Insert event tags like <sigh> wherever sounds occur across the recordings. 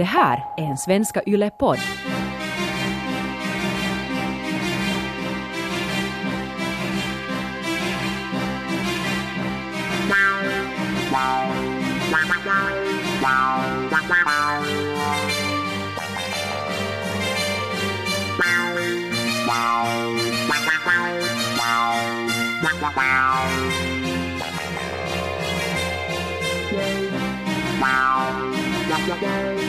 Det här är en Svenska Yle-podd. Tada!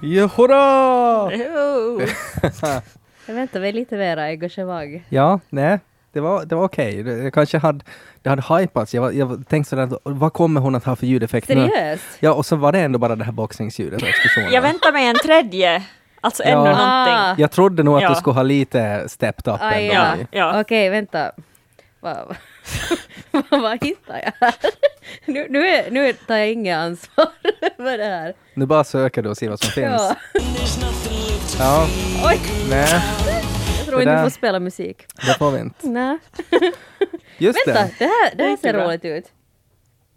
Johora! Jo. <laughs> Jag väntar mig lite mera engagemang. Ja, nej, det var, det var okej. Det- Jag kanske hade, det hade hypats. Jag, var, jag tänkte sådär, vad kommer hon att ha för ljudeffekt nu? Seriöst? Ja, och så var det ändå bara det här boxningsljudet. Jag väntar mig en tredje. Alltså Ja. ännu Ah. någonting. Jag trodde nog att Ja. du skulle ha lite stepped up ändå. Ja, ja. Okej, vänta. Vad, <laughs> vad, hittar jag här? Nu, nu, är, nu tar jag inget ansvar <laughs> för det här. Nu bara söker du och ser vad som finns. Ja. <laughs> Ja, Oj, nej, jag tror Det inte du får spela musik. det får vi inte. Nej. Just Vänta, det. det här, det här ser roligt ut.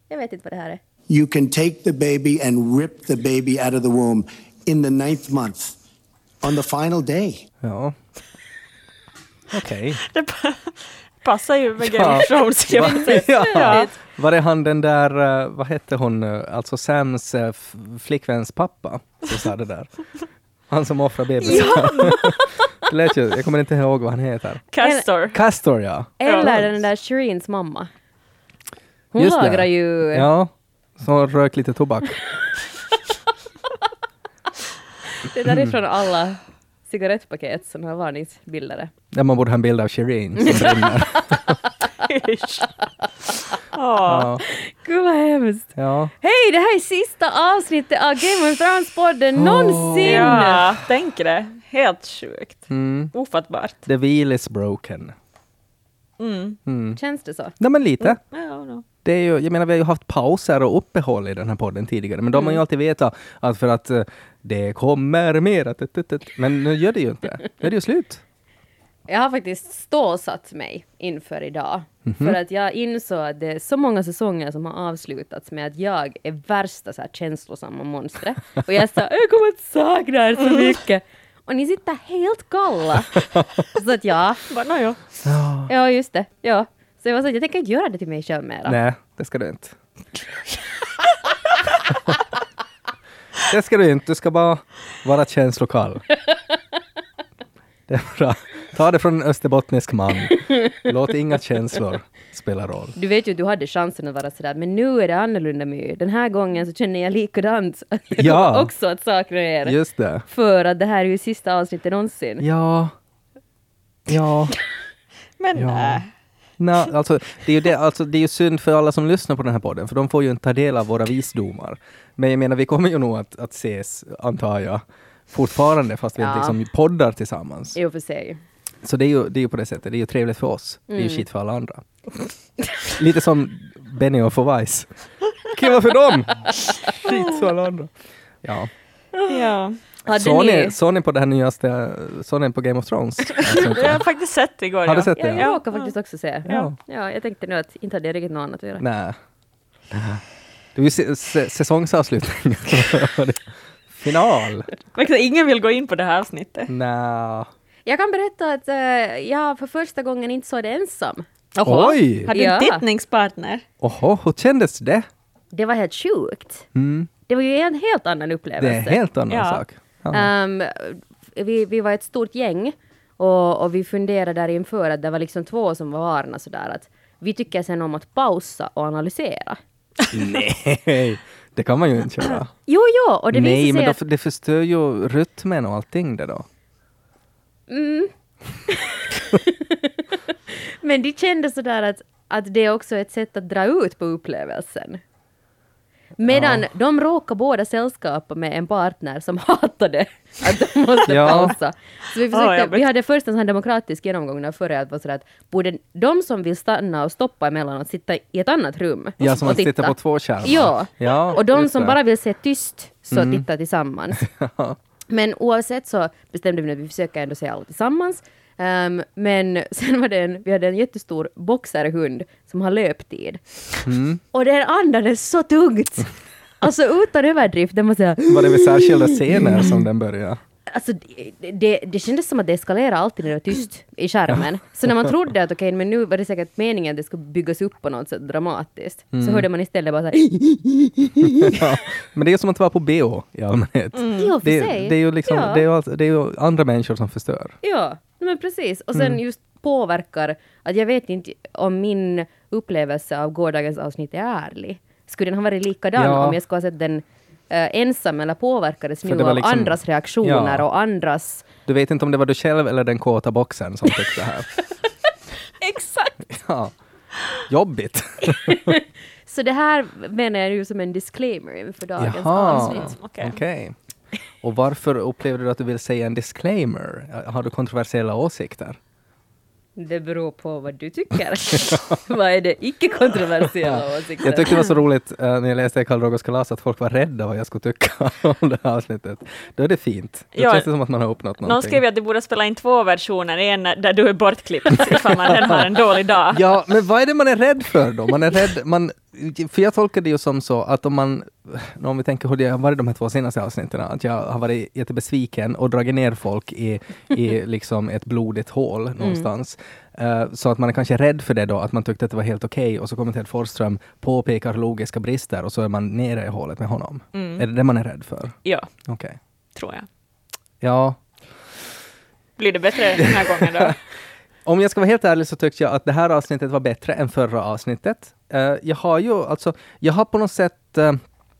Jag vet inte vad det här är. You can take the baby and rip the baby out of the womb in the ninth month on the final day. Ja. Okej. Det pa- passar ju med <laughs> Ja. Game of Thrones. Inte. ja. Ja. Var det han den där, eh, vad hette hon, eh, alltså Sams eh, flickväns pappa som sa det där? Han som offrar <laughs> det lät ju, jag kommer inte ihåg vad han heter. Castor. Castor ja. Eller den där Shireens mamma. Hon Just det. lagrar ju... Ja, som rök lite tobak. <laughs> Det är därifrån alla cigarettpaket som har varningsbilder. Där man borde ha en bild av Shireen som <laughs> brinner. <laughs> Ja, Gud vad hemskt. ja. Hej, det här är sista avsnittet av Game of Thrones-podden någonsin! Ja, tänk det. Helt sjukt. Mm. Ofattbart. The wheel is broken. Mm. Mm. Känns det så? Nej men lite. Ja, no. Det är ju, jag menar vi har ju haft pauser och uppehåll i den här podden tidigare, men då har man ju alltid vetat att för att eh, det kommer mer, att, att, att, att, men nu gör det ju inte. Nu är det ju slut. Jag har faktiskt stålsatt mig inför idag. Mhm. För att jag insåg att det är så många säsonger som har avslutats med att jag är värsta så här, känslosamma monstret. Och jag sa jag kommer att sakna er så mycket. Och ni sitter helt kalla. Så att ja, Bara, no, jo. ja just det, ja. Så jag var så att jag tänker inte göra det till mig själv mera. Nej, det ska du inte. <laughs> det ska du inte, du ska bara vara känslokall. Det är bra. Ta det från en österbottnisk man. Låt inga känslor spela roll. Du vet ju att du hade chansen att vara sådär, men nu är det annorlunda My. Den här gången så känner jag likadant. <laughs> Jag Ja. också att sakna er. Just det. För att det här är ju sista avsnittet någonsin. Ja. Ja. Men Ja. nej. <laughs> Nej, alltså, det, är ju det, alltså, det är ju synd för alla som lyssnar på den här podden, för de får ju inte ta del av våra visdomar. Men jag menar, vi kommer ju nog att, att ses, antar jag, fortfarande, fast vi Ja. inte liksom poddar tillsammans. Och för sig. Så det är, ju, det är ju på det sättet, det är ju trevligt för oss. Det är Mm. ju shit för alla andra. <laughs> Lite som Benny och Vice. Kul för dem! <laughs> Skit för alla andra. Ja. Ja. Hade Såg ni... ni, såg ni på det här nyaste, såg ni på Game of Thrones? <laughs> Jag har faktiskt sett det igår. Har du ja. sett Ja, det? jag råkar faktiskt också se. Ja. Ja, jag tänkte nu att inte hade jag riktigt något annat att göra. Nej. Det var ju säsongsavslutning. <laughs> Final. Ingen vill gå in på det här avsnittet. Nej. Jag kan berätta att eh, jag för första gången inte såg det ensam. Oj! Har du Ja. en tittningspartner? Oho, hur kändes det? Det var helt sjukt. Mm. Det var ju en helt annan Det är upplevelse. en helt annan Ja. sak. Ja. Ehm, vi, vi var ett stort gäng och, och vi funderade där inför att det var liksom två som var varna sådär att vi tycker sen om att pausa och analysera. Nej, det kan man ju inte göra. <clears throat> Jo, jo, och det Nej, men då, att... det förstör ju rytmen och allting det då. Mm. <laughs> Men de kände sådär att, att det är också ett sätt att dra ut på upplevelsen. Medan de råkar båda sällskapa med en partner som <laughs> hatade att de måste Ja. pausa. Så vi, försökte, jobbigt. vi hade först en sån demokratisk genomgång där förra att, att borde de som vill stanna och stoppa emellanåt sitta i ett annat rum Ja, som att sitta på två skärmar. Ja, ja och de som det. bara vill se tyst så Mm. titta tillsammans. <laughs> Men oavsett så bestämde vi att vi försöker ändå se alla tillsammans. Ehm, men <laughs> sen var det en, vi hade en jättestor boxerhund som har löptid. Mm. Och den andades så tungt! Alltså utan överdrift, den var såhär... Var det vid särskilda scener som den började? Alltså det, det, det kändes som att det eskalerade alltid när det var tyst i skärmen. Så när man trodde att okej, men nu var det säkert meningen att det skulle byggas upp på något sätt dramatiskt, så hörde man istället bara såhär... <laughs> Ja, men det är som att vara på BH i allmänhet. För Det, sig. det, är ju liksom, Ja. det, är det är andra människor som förstör. Ja, men precis. Och sen just påverkar, att jag vet inte om min upplevelse av gårdagens avsnitt är ärlig. Skulle den ha varit likadan Ja. om jag skulle ha sett den eh, ensam eller påverkades nu av liksom- andras reaktioner Ja. och andras... Du vet inte om det var du själv eller den kåta boxen som tyckte det här. <laughs> Exakt! Ja. Jobbigt. <laughs> Så det här menar jag ju som en disclaimer inför dagens Jaha, avsnitt. okej. Okej. Och varför upplevde du att du vill säga en disclaimer? Har du kontroversiella åsikter? Det beror på vad du tycker. <laughs> vad är det icke-kontroversiella åsikter? Jag tyckte det var så roligt eh, när jag läste Karl Rogers kalas att folk var rädda vad jag skulle tycka <laughs> om det här avsnittet. Då är det fint. Då Ja. känns det som att man har uppnått Någon någonting. skrev ju att de borde spela in två versioner, en där du är bortklippt <laughs> ifall man har en dålig dag. Ja, men vad är det man är rädd för då? Man är rädd, man, för jag tolkar det ju som så att om man, om vi tänker hur det har varit de här två senaste avsnitten, att jag har varit jättebesviken och dragit ner folk i, i <laughs> liksom ett blodigt hål någonstans. Eh, så att man är kanske rädd för det då, att man tyckte att det var helt okej och så kommer Ted Forsström, påpekar logiska brister och så är man nere i hålet med honom. Är det det man är rädd för? Ja, Okej. tror jag. Ja, Blir det bättre den här gången då? <laughs> Om jag ska vara helt ärlig så tyckte jag att det här avsnittet var bättre än förra avsnittet. Eh, jag har ju alltså, jag har på något sätt... eh,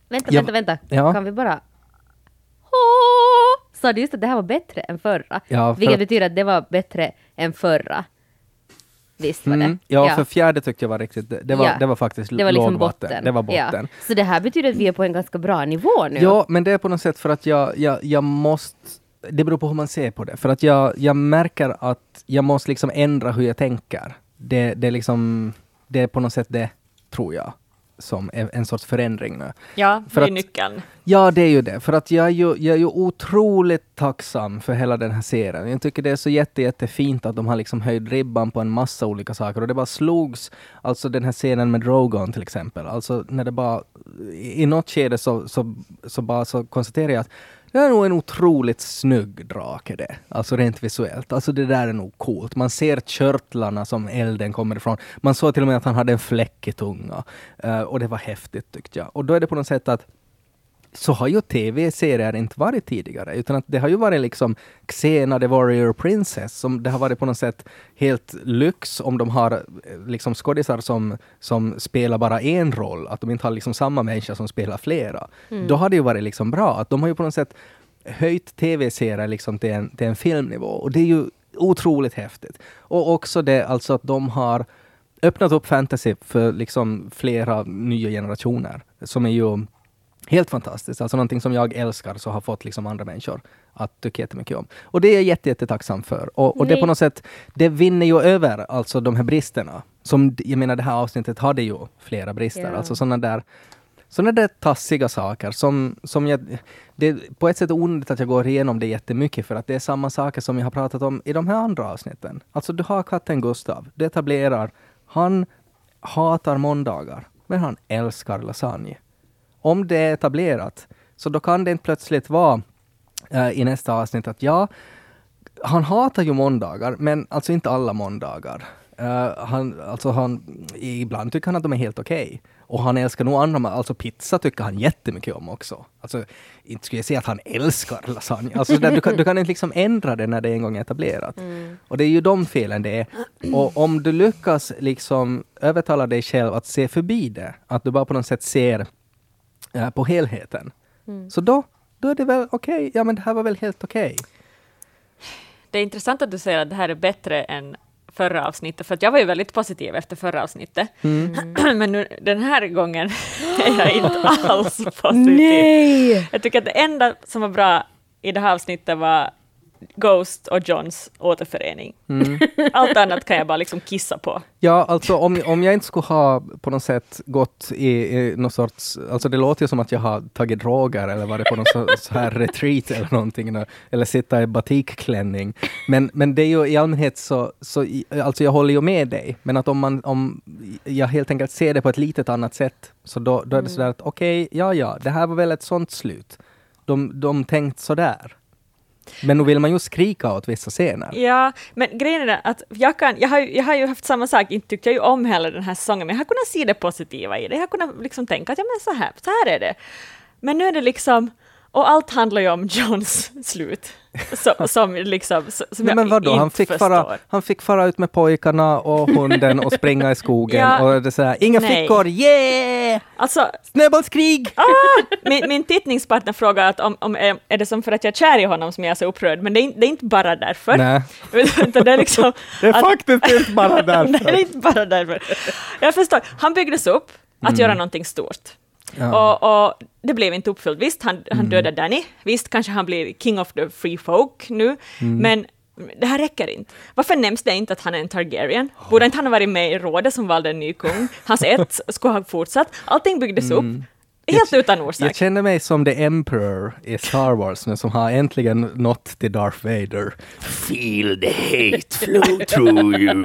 Vänta, Jag- vänta, vänta. Ja. Kan vi bara... Sa du just att det här var bättre än förra? Ja, för Vilket betyder att det var bättre än förra. Visst var det? mm, ja, för fjärde tyckte jag var riktigt... Det, det, var, Ja. det var faktiskt Det var liksom lågvatten. botten. Det var botten. Ja. Så det här betyder att vi är på en ganska bra nivå nu. Ja, men det är på något sätt för att jag, jag, jag måste... Det beror på hur man ser på det. För att jag, jag märker att jag måste liksom ändra hur jag tänker. Det, det, är liksom, det är på något sätt det, tror jag, som är en sorts förändring nu. Ja, För det är att- nyckeln. Ja, det är ju det. För att jag är ju, jag är ju otroligt tacksam för hela den här serien. Jag tycker det är så jätte, jättefint att de har liksom höjt ribban på en massa olika saker. Och det bara slogs, alltså den här scenen med Drogon till exempel. Alltså när det bara, i något skede så, så, så bara så konstaterar jag att det är nog en otroligt snygg drake det. Alltså rent visuellt. Alltså det där är nog coolt. Man ser körtlarna som elden kommer ifrån. Man såg till och med att han hade en fläck i tunga. Uh, och det var häftigt tyckte jag. Och då är det på något sätt att så har ju tv-serier inte varit tidigare, utan att det har ju varit liksom Xena the Warrior Princess, som det har varit på något sätt helt lyx om de har eh, liksom skådisar som, som spelar bara en roll, att de inte har liksom samma människa som spelar flera. Då har det ju varit liksom bra, att de har ju på något sätt höjt tv-serier liksom till, en, till en filmnivå, och det är ju otroligt häftigt. Och också det alltså att de har öppnat upp fantasy för liksom flera nya generationer, som är ju Helt fantastiskt. Alltså någonting som jag älskar så har fått liksom andra människor att tycka jättemycket om. Och det är jag jätte, jättetacksam för. Och, och det på något sätt, det vinner ju över alltså de här bristerna. Som, jag menar det här avsnittet hade ju flera brister. Ja. Alltså sådana där sådana där tassiga saker som, som jag... Det är på ett sätt onödigt att jag går igenom det jättemycket för att det är samma saker som jag har pratat om i de här andra avsnitten. Alltså du har katten Gustav, du etablerar, han hatar måndagar, men han älskar lasagne om det är etablerat, så då kan det inte plötsligt vara eh, i nästa avsnitt att ja, han hatar ju måndagar, men alltså inte alla måndagar. Eh, han, alltså han, ibland tycker han att de är helt okej. Och han älskar nog andra, alltså pizza tycker han jättemycket om också. Alltså, inte skulle jag säga att han älskar lasagne. Alltså, där, du, kan, du kan inte liksom ändra det när det en gång är etablerat. Och det är ju de felen det är. Och om du lyckas liksom övertala dig själv att se förbi det, att du bara på något sätt ser eh, på helheten. Så då, då är det väl okej, ja men det här var väl helt okej. Det är intressant att du säger att det här är bättre än förra avsnittet, för jag var ju väldigt positiv efter förra avsnittet. <clears throat> Men nu, den här gången <laughs> är jag inte <gasps> alls positiv. Nej! Jag tycker att det enda som var bra i det här avsnittet var Ghost och Johns återförening. Mm. <laughs> Allt annat kan jag bara liksom kissa på. Ja, alltså om, om jag inte skulle ha på något sätt gått i, i någon sorts... Alltså det låter ju som att jag har tagit droger eller varit på någon så, så här retreat eller någonting. nå- Eller sitta i batikklänning. Men, men det är ju i allmänhet så... så alltså jag håller ju med dig. Men att om, man, om jag helt enkelt ser det på ett litet annat sätt, så då, då är det sådär att okej, ja, ja, det här var väl ett sånt slut. De, de tänkt sådär. Men nu vill man ju skrika åt vissa scener. Ja, men grejen är att jag, kan, jag, har, ju- jag har ju haft samma sak, inte tyckte jag ju om heller den här säsongen, men jag har kunnat se det positiva i det. Jag har kunnat liksom tänka att ja, men så här, så här är det. Men nu är det liksom, och allt handlar ju om Johns slut. Så, som liksom, som Nej, jag men vadå, inte han fick, förstår. fara, han fick fara ut med pojkarna och hunden och springa i skogen Ja. och det så här, inga Nej. fickor, yeah! Alltså, Snöbollskrig! ah, min, min tittningspartner frågar att om, om, är det som för att jag är kär i honom som jag är så upprörd, men det är, inte- det är inte bara därför. Nej, det är liksom <laughs> det är att- faktiskt inte bara <laughs> Nej, det är därför. inte bara därför. Jag förstår. Han byggdes upp att göra någonting stort. Mm. Ja. Och, och det blev inte uppfyllt. Visst, han, han dödade Danny. Visst, kanske han blir king of the free folk nu. Mm. Men det här räcker inte. Varför nämns det inte att han är en Targaryen? Borde inte han ha varit med i rådet som valde en ny kung? Hans ett skulle ha fortsatt. Allting byggdes upp. Helt utan orsak. Jag känner mig som the Emperor i Star Wars nu som har äntligen nått till Darth Vader. Feel the hate flow through you.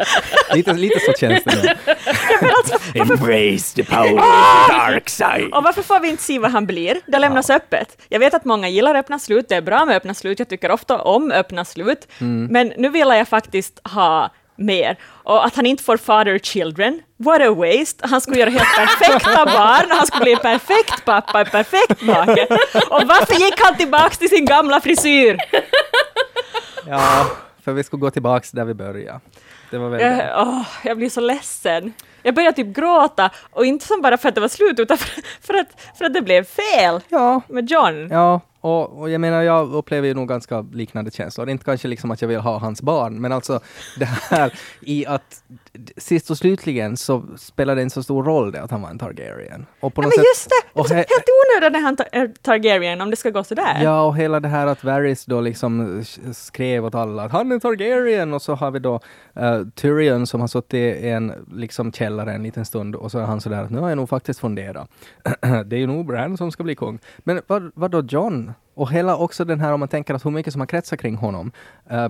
lite, lite så känns det nu. Embrace the power of the dark side. Och varför får vi inte se vad han blir? Det lämnas öppet. Jag vet att många gillar öppna slut, det är bra med öppna slut, jag tycker ofta om öppna slut, Mm. men nu vill jag faktiskt ha mer. Och att han inte får father children, what a waste. Han skulle göra helt perfekta barn, han skulle bli en perfekt pappa, en perfekt make. Och varför gick han tillbaks till sin gamla frisyr? Ja, för vi skulle gå tillbaks där vi började. Det var väl det. Jag, åh, jag blir så ledsen. Jag började typ gråta, och inte som bara för att det var slut, utan <laughs> för, för, att, för att det blev fel Ja, med John. Ja, och, och jag menar, jag upplever ju nog ganska liknande känslor. Inte kanske liksom att jag vill ha hans barn, men alltså <laughs> det här i att sist och slutligen så spelar det inte så stor roll det att han var en Targaryen. Och på Ja, något men sätt- just det! och he- helt onödigt när han tar- är Targaryen, om det ska gå sådär. Ja, och hela det här att Varys då liksom skrev åt alla att han är Targaryen och så har vi då uh, Tyrion som har suttit i en liksom källare en liten stund och så är han sådär att nu har jag nog faktiskt funderat. <clears throat> det är ju nog Bran som ska bli kung. Men vad, vad då John? Och hela också den här om man tänker att hur mycket som har kretsat kring honom. Uh,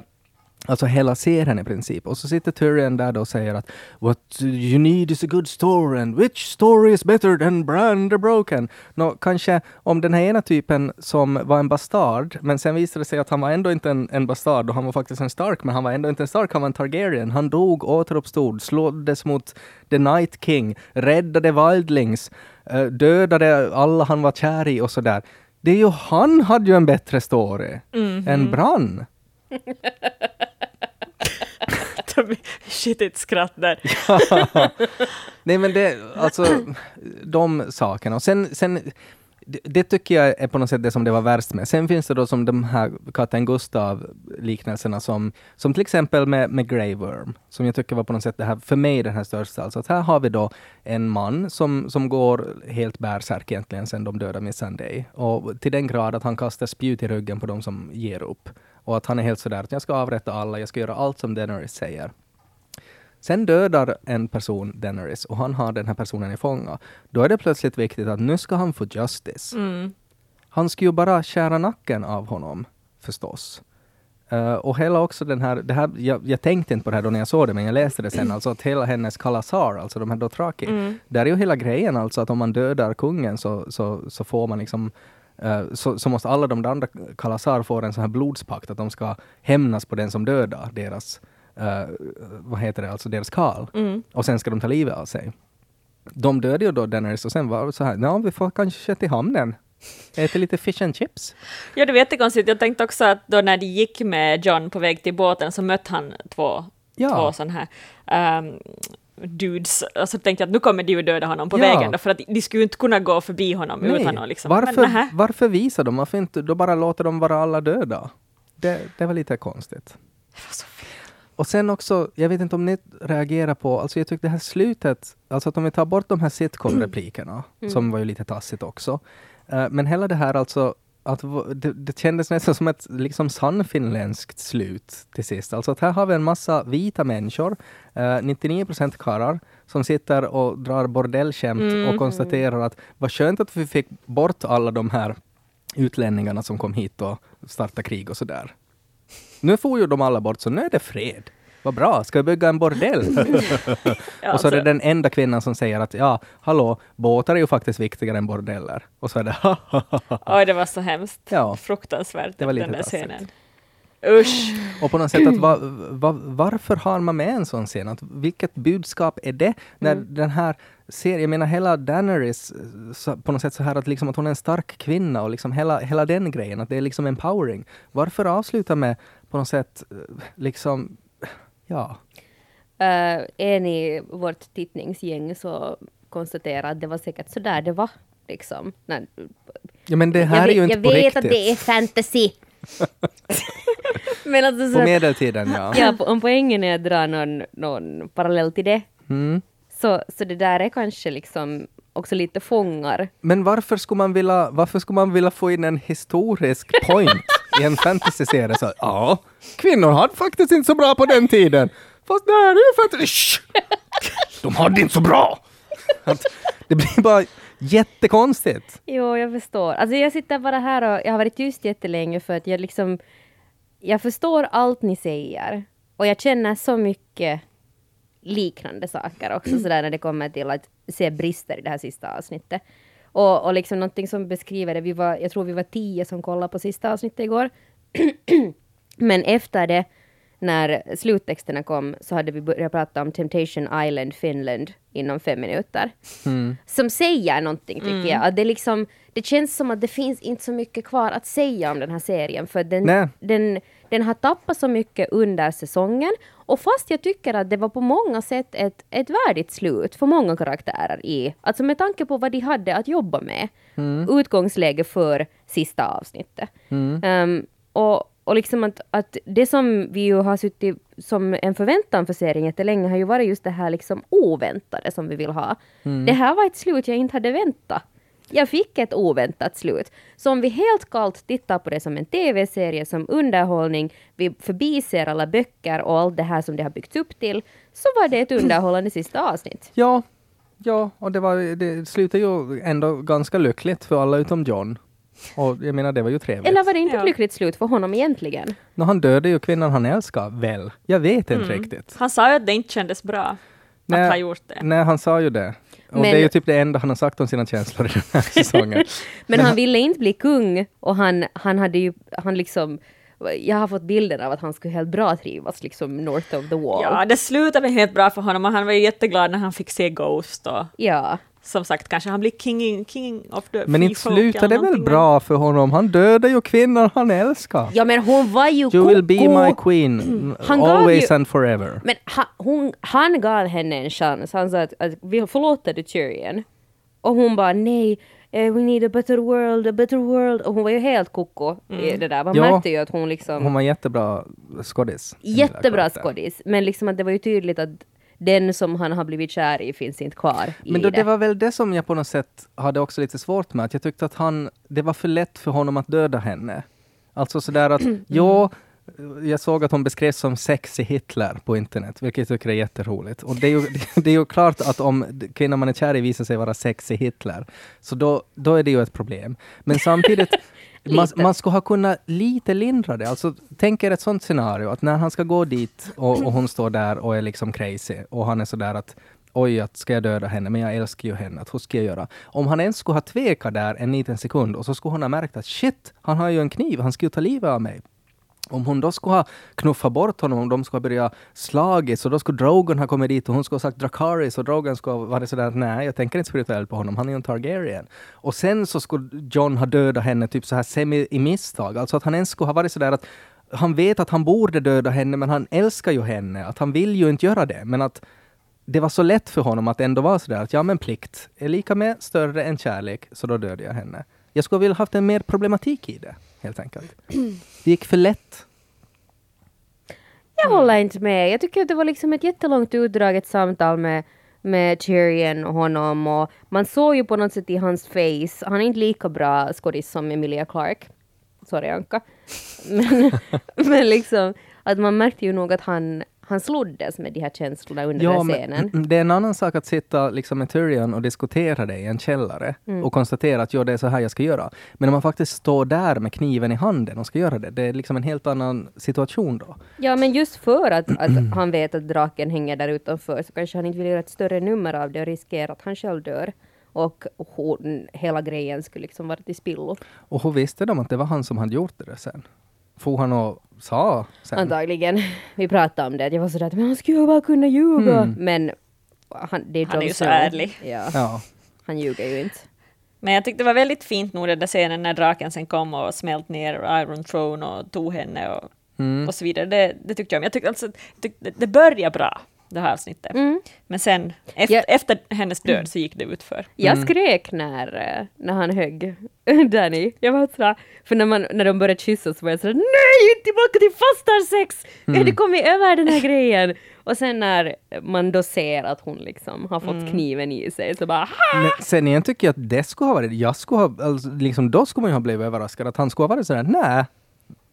Alltså hela serien i princip. Och så sitter Tyrion där och säger att What you need is a good story and which story is better than Bran the Broken? Nå, kanske om den här ena typen som var en bastard, men sen visade det sig att han var ändå inte en, en bastard och han var faktiskt en Stark, men han var ändå inte en Stark, han var en Targaryen. Han dog, återuppstod, slåddes mot The Night King, räddade Wildlings, eh, dödade alla han var kär i och sådär. Det är ju han hade ju en bättre story än Bran. <laughs> <laughs> Shit, ett skratt där. <laughs> Nej men det, alltså de sakerna. Och sen, sen det, det tycker jag är på något sätt det som det var värst med. Sen finns det då som de här katten Gustav-liknelserna som, som till exempel med, med Grey Worm, som jag tycker var på något sätt det här, för mig den här största. Alltså att här har vi då en man som, som går helt bärsärk egentligen sen de dödade Sunday. Och till den grad att han kastar spjut i ryggen på de som ger upp. Och att han är helt sådär att jag ska avrätta alla, jag ska göra allt som Daenerys säger. Sen dödar en person Daenerys och han har den här personen i fånga. Då är det plötsligt viktigt att nu ska han få justice. Mm. Han ska ju bara skära nacken av honom, förstås. Eh, och hela också den här, det här jag, jag tänkte inte på det här då när jag såg det, men jag läste det sen, alltså att hela hennes kalasar, alltså de här Dothraki, Mm. där är ju hela grejen alltså att om man dödar kungen så, så, så får man liksom så, så måste alla de andra kalasar få en sån här blodspakt, att de ska hämnas på den som dödar deras, eh, vad heter det, alltså deras karl. Mm. Och sen ska de ta livet av sig. De dödade ju då Daenerys och sen var det så här, ja vi får kanske till hamnen. Äta lite fish and chips. Ja, det var jättekonstigt. Jag tänkte också att då när de gick med John på väg till båten så mötte han två, Ja. två sådana här um, dudes. Och så tänkte jag att nu kommer de ju döda honom på Ja. vägen då, för att de skulle inte kunna gå förbi honom utan att liksom... varför, Men, varför visar de? Varför inte då bara låter de vara alla döda? Det, det var lite konstigt. Det var så fel. Och sen också, jag vet inte om ni reagerar på, alltså jag tyckte det här slutet, alltså att om vi tar bort de här sitcom-replikerna, som var ju lite tassigt också, eh, men hela det här alltså, att det, det kändes nästan som ett liksom sannfinländskt slut till sist. Alltså att här har vi en massa vita människor, eh, 99 procent karlar, som sitter och drar bordellskämt och konstaterar att vad skönt att vi fick bort alla de här utlänningarna som kom hit och startade krig och sådär. Nu får ju de alla bort, så nu är det fred. Vad bra, ska vi bygga en bordell? <laughs> Ja, <laughs> och så är det alltså- den enda kvinnan som säger att ja, hallå, båtar är ju faktiskt viktigare än bordeller. Och så är det <laughs> Oj, det var så hemskt. Ja. Fruktansvärt, Det var lite den där taskigt. scenen. Usch! Och på något sätt, att <clears throat> va, va, varför har man med en sån scen? Att, vilket budskap är det? När Mm. den här serien, jag menar hela Daenerys, så, på något sätt så här att, liksom att hon är en stark kvinna och liksom hela, hela den grejen, att det är liksom empowering. Varför avsluta med på något sätt, eh, liksom, ja. Uh, en i vårt tittningsgäng så konstaterade att det var säkert så där det var. Liksom. Nej, Ja men det här jag är ju vet, inte jag på vet riktigt. att det är fantasy. <laughs> Men alltså så På medeltiden, ja. Ja, om poängen är att dra någon, någon parallell till det, Mm. så, så det där är kanske liksom också lite fångar. Men varför skulle man vilja, varför skulle man vilja få in en historisk point <laughs> i en fantasy-serie? Så, ja, kvinnor hade faktiskt inte så bra på den tiden. Fast det här är ju fantasy. Shh! De hade inte så bra. Att, det blir bara jättekonstigt. Jo, jag förstår. Alltså jag sitter bara här och jag har varit tyst jättelänge för att jag liksom... Jag förstår allt ni säger. Och jag känner så mycket liknande saker också sådär när det kommer till att se brister i det här sista avsnittet. Och, och liksom någonting som beskriver det, vi var, jag tror vi var tio som kollade på sista avsnittet igår. <clears throat> Men efter det, när sluttexterna kom, så hade vi börjat prata om Temptation Island Finland inom fem minuter. Som säger någonting tycker jag. Att det, liksom, det känns som att det finns inte så mycket kvar att säga om den här serien. För den, Nej. den, den har tappat så mycket under säsongen. Och fast jag tycker att det var på många sätt ett, ett värdigt slut för många karaktärer i, alltså med tanke på vad de hade att jobba med. Utgångsläge för sista avsnittet. Ehm, och, och liksom att, att det som vi ju har suttit som en förväntan för serien jättelänge har ju varit just det här liksom oväntade som vi vill ha. Det här var ett slut jag inte hade väntat. Jag fick ett oväntat slut. Så om vi helt kallt tittar på det som en TV-serie, som underhållning, vi förbiser alla böcker och allt det här som det har byggts upp till, så var det ett underhållande sista avsnitt. Ja, ja, och det, var, det slutar ju ändå ganska lyckligt för alla utom John. Och jag menar, det var ju trevligt. Eller var det inte Ja. ett lyckligt slut för honom egentligen? Nå, han dödade ju kvinnan han älskar, väl? Jag vet inte riktigt. Han sa ju att det inte kändes bra Nej, att ha gjort det. Nej, han sa ju det. Och Men- det är ju typ det enda han har sagt om sina känslor i den här <laughs> säsongen. Men han ville inte bli kung och han, han hade ju, han liksom, jag har fått bilden av att han skulle helt bra trivas liksom north of the wall. Ja, det slutade helt bra för honom och han var ju jätteglad när han fick se Ghost och Ja. Som sagt kanske han blir king, king of the Men inte slutade det väl bra för honom? Han dödade ju kvinnan han älskar. Ja men hon var ju You will be my queen, <clears throat> Han always ju- and forever. Men han, hon, han gav henne en chans. Han sa att, att vi förlåter du Tyrion. Och hon bara nej, eh, we need a better world, a better world. Och hon var ju helt koko i det där. Man Ja. märkte ju att hon liksom... Hon var jättebra skådis. jättebra skådis. Men liksom att det var ju tydligt att den som han har blivit kär i finns inte kvar Men då, det. det var väl det som jag på något sätt hade också lite svårt med. Att jag tyckte att han, det var för lätt för honom att döda henne. Alltså sådär att, <clears throat> ja, jag såg att hon beskrevs som sexy Hitler på internet, vilket jag tycker är jätteroligt. Och det är ju, <laughs> det är ju klart att om kvinnan man är kär i visar sig vara sexy Hitler, så då, då är det ju ett problem. Men samtidigt, <laughs> man, man skulle ha kunnat lite lindra det. Alltså, tänk er ett sånt scenario, att när han ska gå dit och, och hon står där och är liksom crazy och han är sådär att oj, att ska jag döda henne? Men jag älskar ju henne, att hur ska jag göra? Om han ens skulle ha tvekat där en liten sekund och så skulle hon ha märkt att shit, han har ju en kniv, han ska ju ta livet av mig. Om hon då skulle ha knuffat bort honom, om de skulle ha börjat slagits och då skulle Drogon ha kommit dit och hon skulle ha sagt Dracarys och Drogon skulle ha varit sådär nej, jag tänker inte spirituellt på honom, han är ju en Targaryen. Och sen så skulle John ha dödat henne typ så här semi i misstag, alltså att han ens skulle ha varit sådär att han vet att han borde döda henne, men han älskar ju henne, att han vill ju inte göra det, men att det var så lätt för honom att ändå vara sådär att ja men plikt är lika med större än kärlek, så då dödar jag henne. Jag skulle vilja haft en mer problematik i det, helt enkelt. Det gick för lätt. Jag håller inte med. Jag tycker att det var liksom ett jättelångt utdraget samtal med med Tyrion och honom och man såg ju på något sätt i hans face, han är inte lika bra skådis som Emilia Clarke. Sorry Anka. Men, <laughs> men liksom, att man märkte ju nog att han, han sloddes med de här känslorna under den men scenen. mm, det är en annan sak att sitta liksom med Tyrion och diskutera det i en källare Mm. och konstatera att ja, det är så här jag ska göra. Men om man faktiskt står där med kniven i handen och ska göra det, det är liksom en helt annan situation då. Ja, men just för att, att <clears throat> han vet att draken hänger där utanför så kanske han inte vill göra ett större nummer av det och riskera att han själv dör. Och hon, hela grejen skulle liksom vara till spillo. Och hur visste de att det var han som hade gjort det sen? For han och sa sen? Antagligen. <laughs> Vi pratade om det. att Jag var sådär att men han skulle ju bara kunna ljuga. Mm. Men han, det är, Han är ju så ärlig. Ja, Ja. han ljuger ju inte. Men jag tyckte det var väldigt fint nog den där scenen när draken sen kom och smält ner Iron Throne och tog henne och, Mm. och så vidare. Det, det tyckte jag om. Jag tyckte alltså, tyckte, det- det började bra, det här avsnittet. Mm. Men sen, efter, Ja. efter hennes död så gick det utför. Jag Mm. skrek när, eh, när han högg <laughs> Danny. Jag var sådär, för när, man, när de började kyssa så var jag sådär nej, tillbaka till fastarsex! Mm. hade kommit över den här <laughs> grejen. Och sen när man då ser att hon liksom har fått Mm. kniven i sig så bara Men sen igen tycker jag att det skulle ha varit, jag skulle ha, alltså, liksom, då skulle man ju ha blivit överraskad att han skulle ha varit sådär, nej,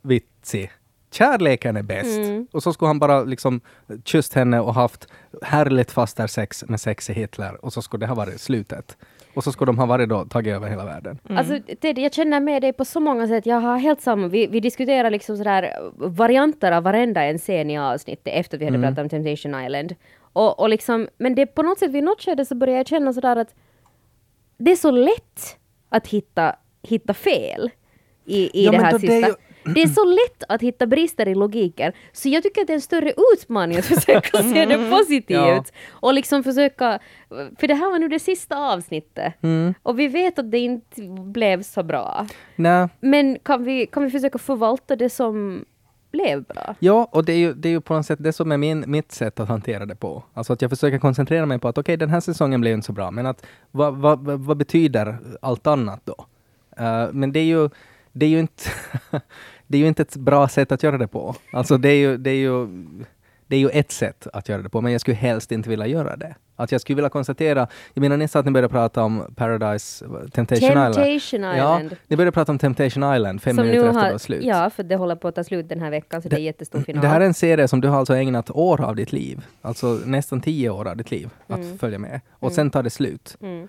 vitsi. Kärleken är bäst. Mm. Och så skulle han bara liksom kysst henne och haft härligt faster sex med sexig Hitler och så skulle det ha varit slutet. Och så skulle de ha varit då tagit över hela världen. Alltså, Ted, jag känner med dig på så många sätt. Jag har helt samma. Vi, vi diskuterar liksom sådär varianter av varenda en scen i avsnittet efter att vi hade pratat om Temptation Island. Och, och liksom, men det på något sätt vid något skede så börjar jag känna sådär att det är så lätt att hitta, hitta fel i, i Ja, det här det sista. ju- Det är så lätt att hitta brister i logiken, så jag tycker att det är en större utmaning att försöka se det positivt. Ja. Och liksom försöka, för det här var nu det sista avsnittet. Mm. Och vi vet att det inte blev så bra. Nej, Men kan vi, kan vi försöka förvalta det som blev bra? Ja, och det är ju, det är ju på något sätt det som är min, mitt sätt att hantera det på. Alltså att jag försöker koncentrera mig på att okej, den här säsongen blev inte så bra, men att vad, vad, vad, betyder allt annat då? Eh, men det är ju, det är ju inte, <laughs> det är ju inte ett bra sätt att göra det på. Alltså det är ju, det är ju, det är ju ett sätt att göra det på, men jag skulle helst inte vilja göra det. Att jag skulle vilja konstatera, jag menar ni sa att ni började prata om Paradise, Temptation, Island. Temptation Ja, Island. ni började prata om Temptation Island fem som minuter nu efter det har, var slut. ja, för det håller på att ta slut den här veckan, så det, är jättestor final. Det här är en serie som du har alltså ägnat år av ditt liv, alltså nästan tio år av ditt liv, att Mm. följa med. Och sen tar det slut. Mm.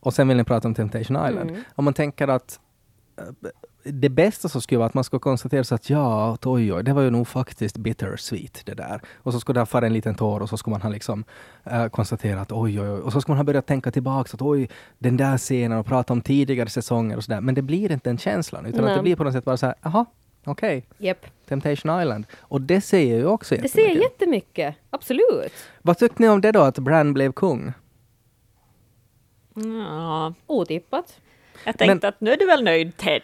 Och sen vill ni prata om Temptation Island. Mm. Om man tänker att eh, det bästa som skulle vara att man ska konstatera så att ja, att oj, oj, det var ju nog faktiskt bittersweet det där. Och så skulle det ha en liten tår och så skulle man ha liksom uh, konstaterat oj, oj, oj. Och så skulle man ha börjat tänka tillbaka att oj, den där scenen och prata om tidigare säsonger och sådär. Men det blir inte den känslan, utan att det blir på något sätt bara så här, jaha, okej, Japp. Temptation Island. Och det säger ju också Det säger jättemycket. jättemycket. Absolut. Vad tyckte ni om det då, att Bran blev kung? Ja, Otippat. Jag tänkte att nu är du väl nöjd Ted?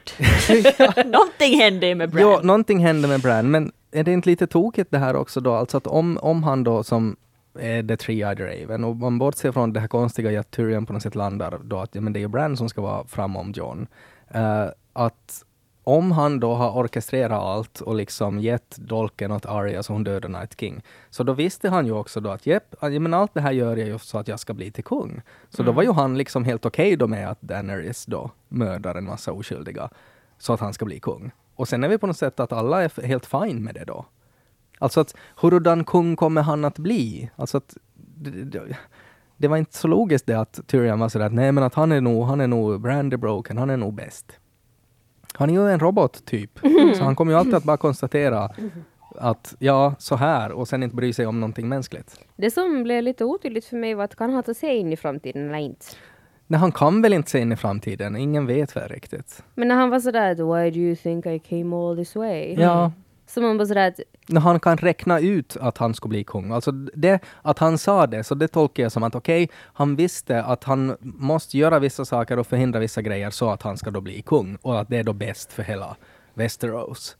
<laughs> <laughs> Någonting hände med Bran. Ja, någonting hände med Bran, men är det inte lite tokigt det här också då? Alltså att om, om han då som är The Three-Eyed Raven och man bortser från det här konstiga i att Tyrion på något sätt landar då att ja, men det är Bran som ska vara framom John. Eh, att om han då har orkestrerat allt och liksom gett dolken åt Arya så hon dödar Night King, så då visste han ju också då att jepp, men allt det här gör jag ju så att jag ska bli till kung. Så då var ju han liksom helt okej då med att Daenerys då mördar en massa oskyldiga så att han ska bli kung. Och sen är vi på något sätt att alla är helt fine med det då. Alltså att hurudan kung kommer han att bli? Alltså att det var inte så logiskt det att Tyrion var sådär att nej men att han är nog, han är nog Brandy Broken, han är nog bäst. Han är ju en robot typ. Så han kommer ju alltid att bara konstatera att ja, så här och sen inte bry sig om någonting mänskligt. Det som blev lite otydligt för mig var att kan han ta sig in i framtiden eller inte? Nej, han kan väl inte se in i framtiden, ingen vet väl riktigt. Men när han var sådär why do you think I came all this way? Ja, Så man bara sådär att när han kan räkna ut att han skulle bli kung. Alltså det, att han sa det, så det tolkar jag som att okej, han visste att han måste göra vissa saker och förhindra vissa grejer så att han ska då bli kung och att det är då bäst för hela Västerås.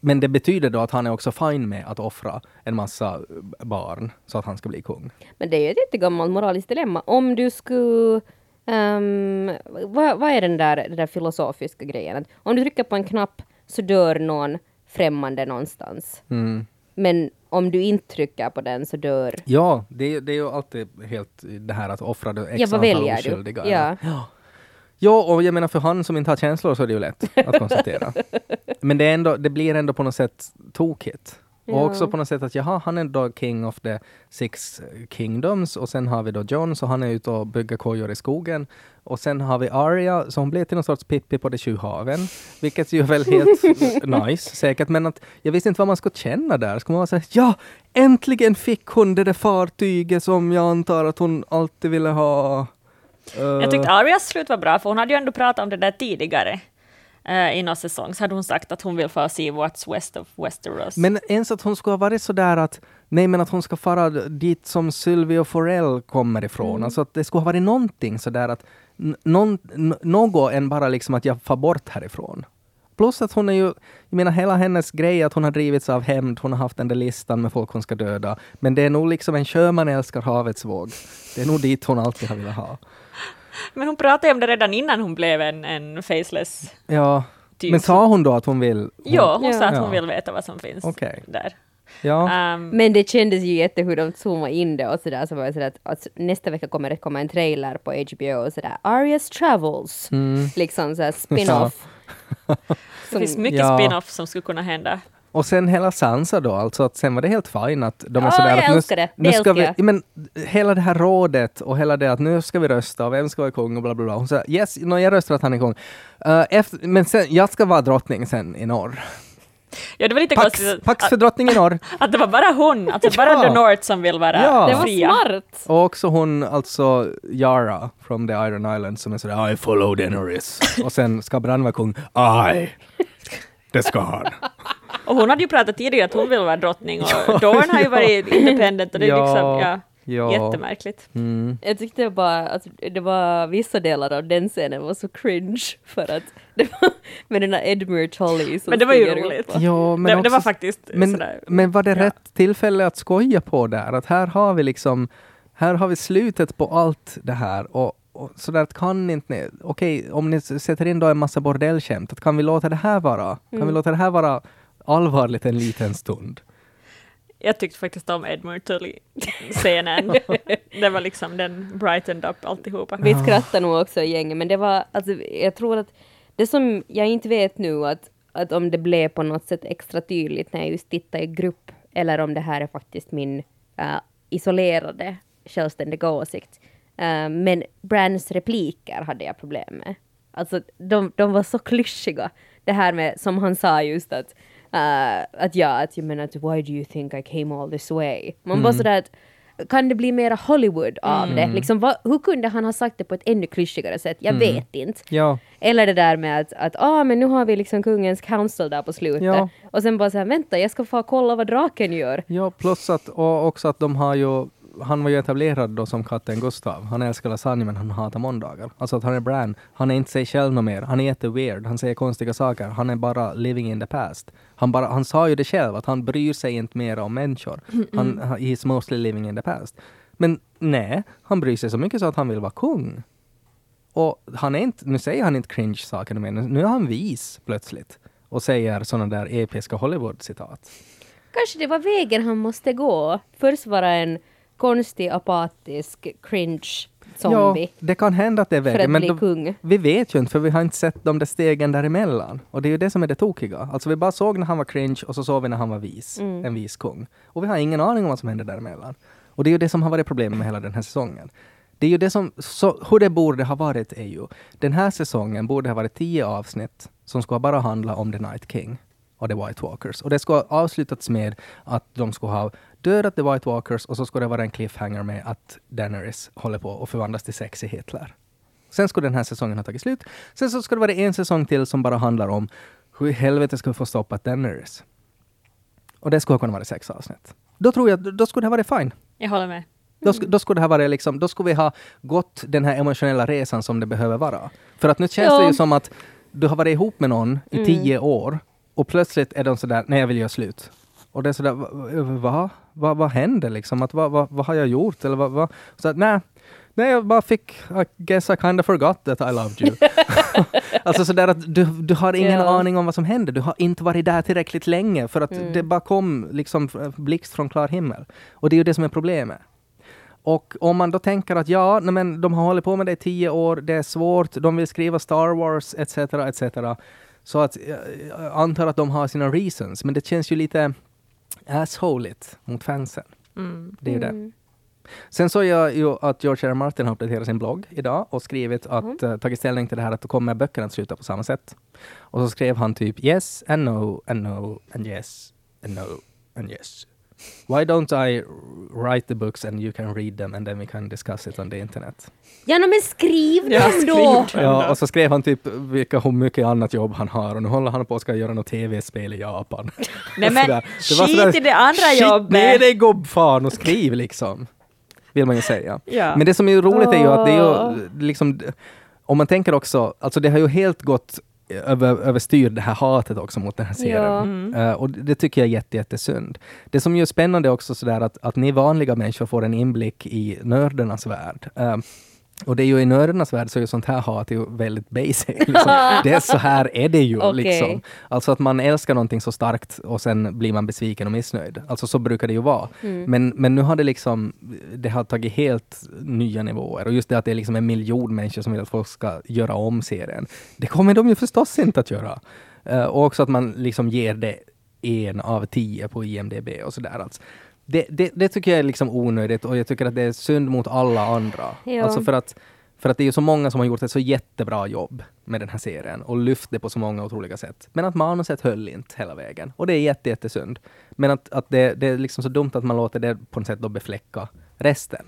Men det betyder då att han är också fine med att offra en massa barn så att han ska bli kung. Men det är ju ett jättegammalt moraliskt dilemma. Om du skulle... ehm, vad, vad är den där, den där filosofiska grejen? Om du trycker på en knapp så dör någon främmande någonstans. Mm. men om du inte trycker på den så dör... Ja, det, är- det är ju alltid helt det här att offra det x Ja, vad väljer du? oskyldiga. Ja. Ja, och jag menar för han som inte har känslor så är det ju lätt att konstatera. <laughs> Men det, är ändå, det blir ändå på något sätt tokigt. Och Ja. också på något sätt att jaha, han är då king of the six kingdoms och sen har vi då John så han är ute och bygger kojor i skogen. Och sen har vi Arya så hon blir till någon sorts Pippi på de sju haven. Vilket ju är väl helt <laughs> nice säkert. Men att jag visste inte vad man skulle känna där. Ska man vara såhär, ja äntligen fick hon det där fartyget som jag antar att hon alltid ville ha. Eh, Jag tyckte Arias slut var bra, för hon hade ju ändå pratat om det där tidigare. Uh, I någon säsong så hade hon sagt att hon vill få se what's west of Westeros. Men ens att hon skulle ha varit så där att nej men att hon ska fara dit som Sylvia Forell kommer ifrån. Mm. Alltså att det skulle ha varit någonting så där att någon, något än bara liksom att jag far bort härifrån. Plus att hon är ju, jag menar hela hennes grej att hon har drivits av hämnd, hon har haft den där listan med folk hon ska döda. Men det är nog liksom en sjöman älskar havets våg. Det är nog dit hon alltid har velat ha. Men hon pratade om det redan innan hon blev en, en faceless Ja, typ. men sa hon då att hon vill? Hon, Jo, hon Ja. sa att Ja. hon vill veta vad som finns Okej. där. Ja. Ehm, Men det kändes ju jätte hur de zoomade in det och sådär. Så var det sådär att, att nästa vecka kommer det komma en trailer på HBO och sådär Arias Travels. Mm. Liksom såhär <laughs> spin-off. det finns mycket Ja. spin-off som skulle kunna hända. Och sen hela Sansa då, alltså att sen var det helt fine att de är Ja, sådär jag att nu, älskar det. nu Det ska älskar vi, jag. ja, men hela det här rådet och hela det att nu ska vi rösta och vem ska vara kung och bla bla bla. Hon sa yes, no, jag röstar att han är kung. Uh, efter, men sen, jag ska vara drottning sen i norr. Ja, det var lite Pax, konstigt pax för drottning i norr. <laughs> att det var bara hon, alltså bara Ja. The North som vill vara Ja. Det var fria. smart! Och också hon, alltså Yara from the Iron Island som är sådär I follow Daenerys. och sen ska Bran vara kung. Aj! Det ska han. <laughs> Och hon hade ju pratat tidigare att hon vill vara drottning och <laughs> Dorn har ju varit independent och det är Ja, liksom, ja, ja. jättemärkligt. Mm. Jag tyckte bara att det var vissa delar av den scenen var så cringe för att det var med den där Edmure Tully som Men det var ju upp roligt. Ja, men det, också, det var faktiskt Men, sådär. men var det ja. rätt tillfälle att skoja på där? Att här har vi liksom, här har vi slutet på allt det här och, och sådär att kan inte ni, okej om ni sätter in då en massa bordellskämt, att kan vi låta det här vara, kan vi låta det här vara allvarligt en liten stund? Jag tyckte faktiskt om Edmund Tully-scenen. <laughs> det var liksom den brightened up alltihopa. Vi skrattar nog också i gänget, men det var, alltså, jag tror att det som jag inte vet nu att, att om det blev på något sätt extra tydligt när jag just tittade i grupp, eller om det här är faktiskt min äh, isolerade självständiga åsikt. Äh, men Brands repliker hade jag problem med. Alltså, de, de var så klyschiga. Det här med, som han sa just att, äh, att ja, att jag menar att why do you think I came all this way? Man bara sådär att kan det bli mera Hollywood av det? Liksom, vad, hur kunde han ha sagt det på ett ännu klyschigare sätt? Jag vet inte. Ja, Eller det där med att, att ah, men nu har vi liksom kungens council där på slutet. Ja. Och sen bara så här, vänta, jag ska få kolla vad draken gör. ja plus att, och också att de har ju han var ju etablerad då som katten Gustav. Han älskar lasagne men han hatar måndagar. Alltså att han är Bran. Han är inte sig själv något mer. Han är jätteweird. Han säger konstiga saker. Han är bara living in the past. Han, bara, han sa ju det själv att han bryr sig inte mer om människor. Han, he's mostly living in the past. Men nej, han bryr sig så mycket så att han vill vara kung. Och han är inte, nu säger han inte cringe-saker mer. Nu är han vis plötsligt. Och säger sådana där episka Hollywood-citat. Kanske det var vägen han måste gå. Först vara en konstig, apatisk, cringe zombie. Ja, det kan hända att det är vägen. Men då, kung. vi vet ju inte, för vi har inte sett de där stegen däremellan. Och det är ju det som är det tokiga. Alltså vi bara såg när han var cringe och så såg vi när han var vis. Mm. En vis kung. Och vi har ingen aning om vad som hände däremellan. Och det är ju det som har varit problemet med hela den här säsongen. Det är ju det som, så, hur det borde ha varit är ju, den här säsongen borde ha varit tio avsnitt som skulle bara handla om The Night King och The White Walkers. Och det skulle ha avslutats med att de skulle ha dödat The White Walkers och så skulle det vara en cliffhanger med att Daenerys håller på att förvandlas till sexy Hitler. Sen skulle den här säsongen ha tagit slut. Sen så ska det vara en säsong till som bara handlar om hur i helvete ska vi få stoppat Daenerys. Och det skulle ha kunnat vara sex avsnitt. Då tror jag, då skulle det ha varit fine. Jag håller med. Då, sk- då skulle det varit liksom, då skulle vi ha gått den här emotionella resan som det behöver vara. För att nu känns Ja. det ju som att du har varit ihop med någon i Mm. tio år och plötsligt är de sådär, nej jag vill göra slut. Och det är sådär, va? va? va vad hände liksom? Att, va, va, vad har jag gjort? Eller vad? Va? Så att, nej, nej, jag bara fick, I guess I kind of forgot that I loved you. <laughs> alltså sådär att du, du har ingen Ja. aning om vad som händer. Du har inte varit där tillräckligt länge för att Mm. det bara kom liksom blixt från klar himmel. Och det är ju det som är problemet. Och om man då tänker att ja, men de har hållit på med det i tio år, det är svårt, de vill skriva Star Wars etc. etc. Så att jag jag antar att de har sina reasons, men det känns ju lite assholigt mot fansen. Mm. Det är ju det. Mm. Sen såg jag ju att George R. R. Martin har uppdaterat sin blogg idag och skrivit att, uh, tagit ställning till det här att då kommer böckerna att sluta på samma sätt. Och så skrev han typ yes and no and no and yes and no and yes. Why don't I write the books and you can read them and then we can discuss it on the internet? Ja, no, men skriv Ja, dem skriv då! Ja, och så skrev han typ vilka, hur mycket annat jobb han har och nu håller han på att ska göra något tv-spel i Japan. Nej <laughs> men. Det var skit sådär, i det andra jobbet. ner dig gubbfan och skriv liksom. Vill man ju säga. Ja. Men det som är roligt är ju att det är ju liksom, om man tänker också, alltså det har ju helt gått över, överstyr det här hatet också mot den här serien. Ja. Mm. Eh, och det tycker jag är jätte, jättesynd. Det som är spännande också sådär att, att ni vanliga människor får en inblick i nördernas värld. Eh, och det är ju i nördernas värld så är ju sånt här hat ju väldigt basic. Liksom. <laughs> Det är så här är det ju. Okej. Liksom. Alltså att man älskar någonting så starkt och sen blir man besviken och missnöjd. Alltså så brukar det ju vara. Mm. Men, men nu har det liksom, det har tagit helt nya nivåer. Och just det att det är liksom en miljon människor som vill att folk ska göra om serien. Det kommer de ju förstås inte att göra. Eh, och också att man liksom ger det en av tio på IMDB och sådär. Alltså. Det, det, det tycker jag är liksom onödigt och jag tycker att det är synd mot alla andra. Ja. Alltså för att, för att det är ju så många som har gjort ett så jättebra jobb med den här serien och lyft det på så många otroliga sätt. Men att manuset höll inte hela vägen. Och det är jätte, jättesynd. Men att, att det, det är liksom så dumt att man låter det på något sätt då befläcka resten.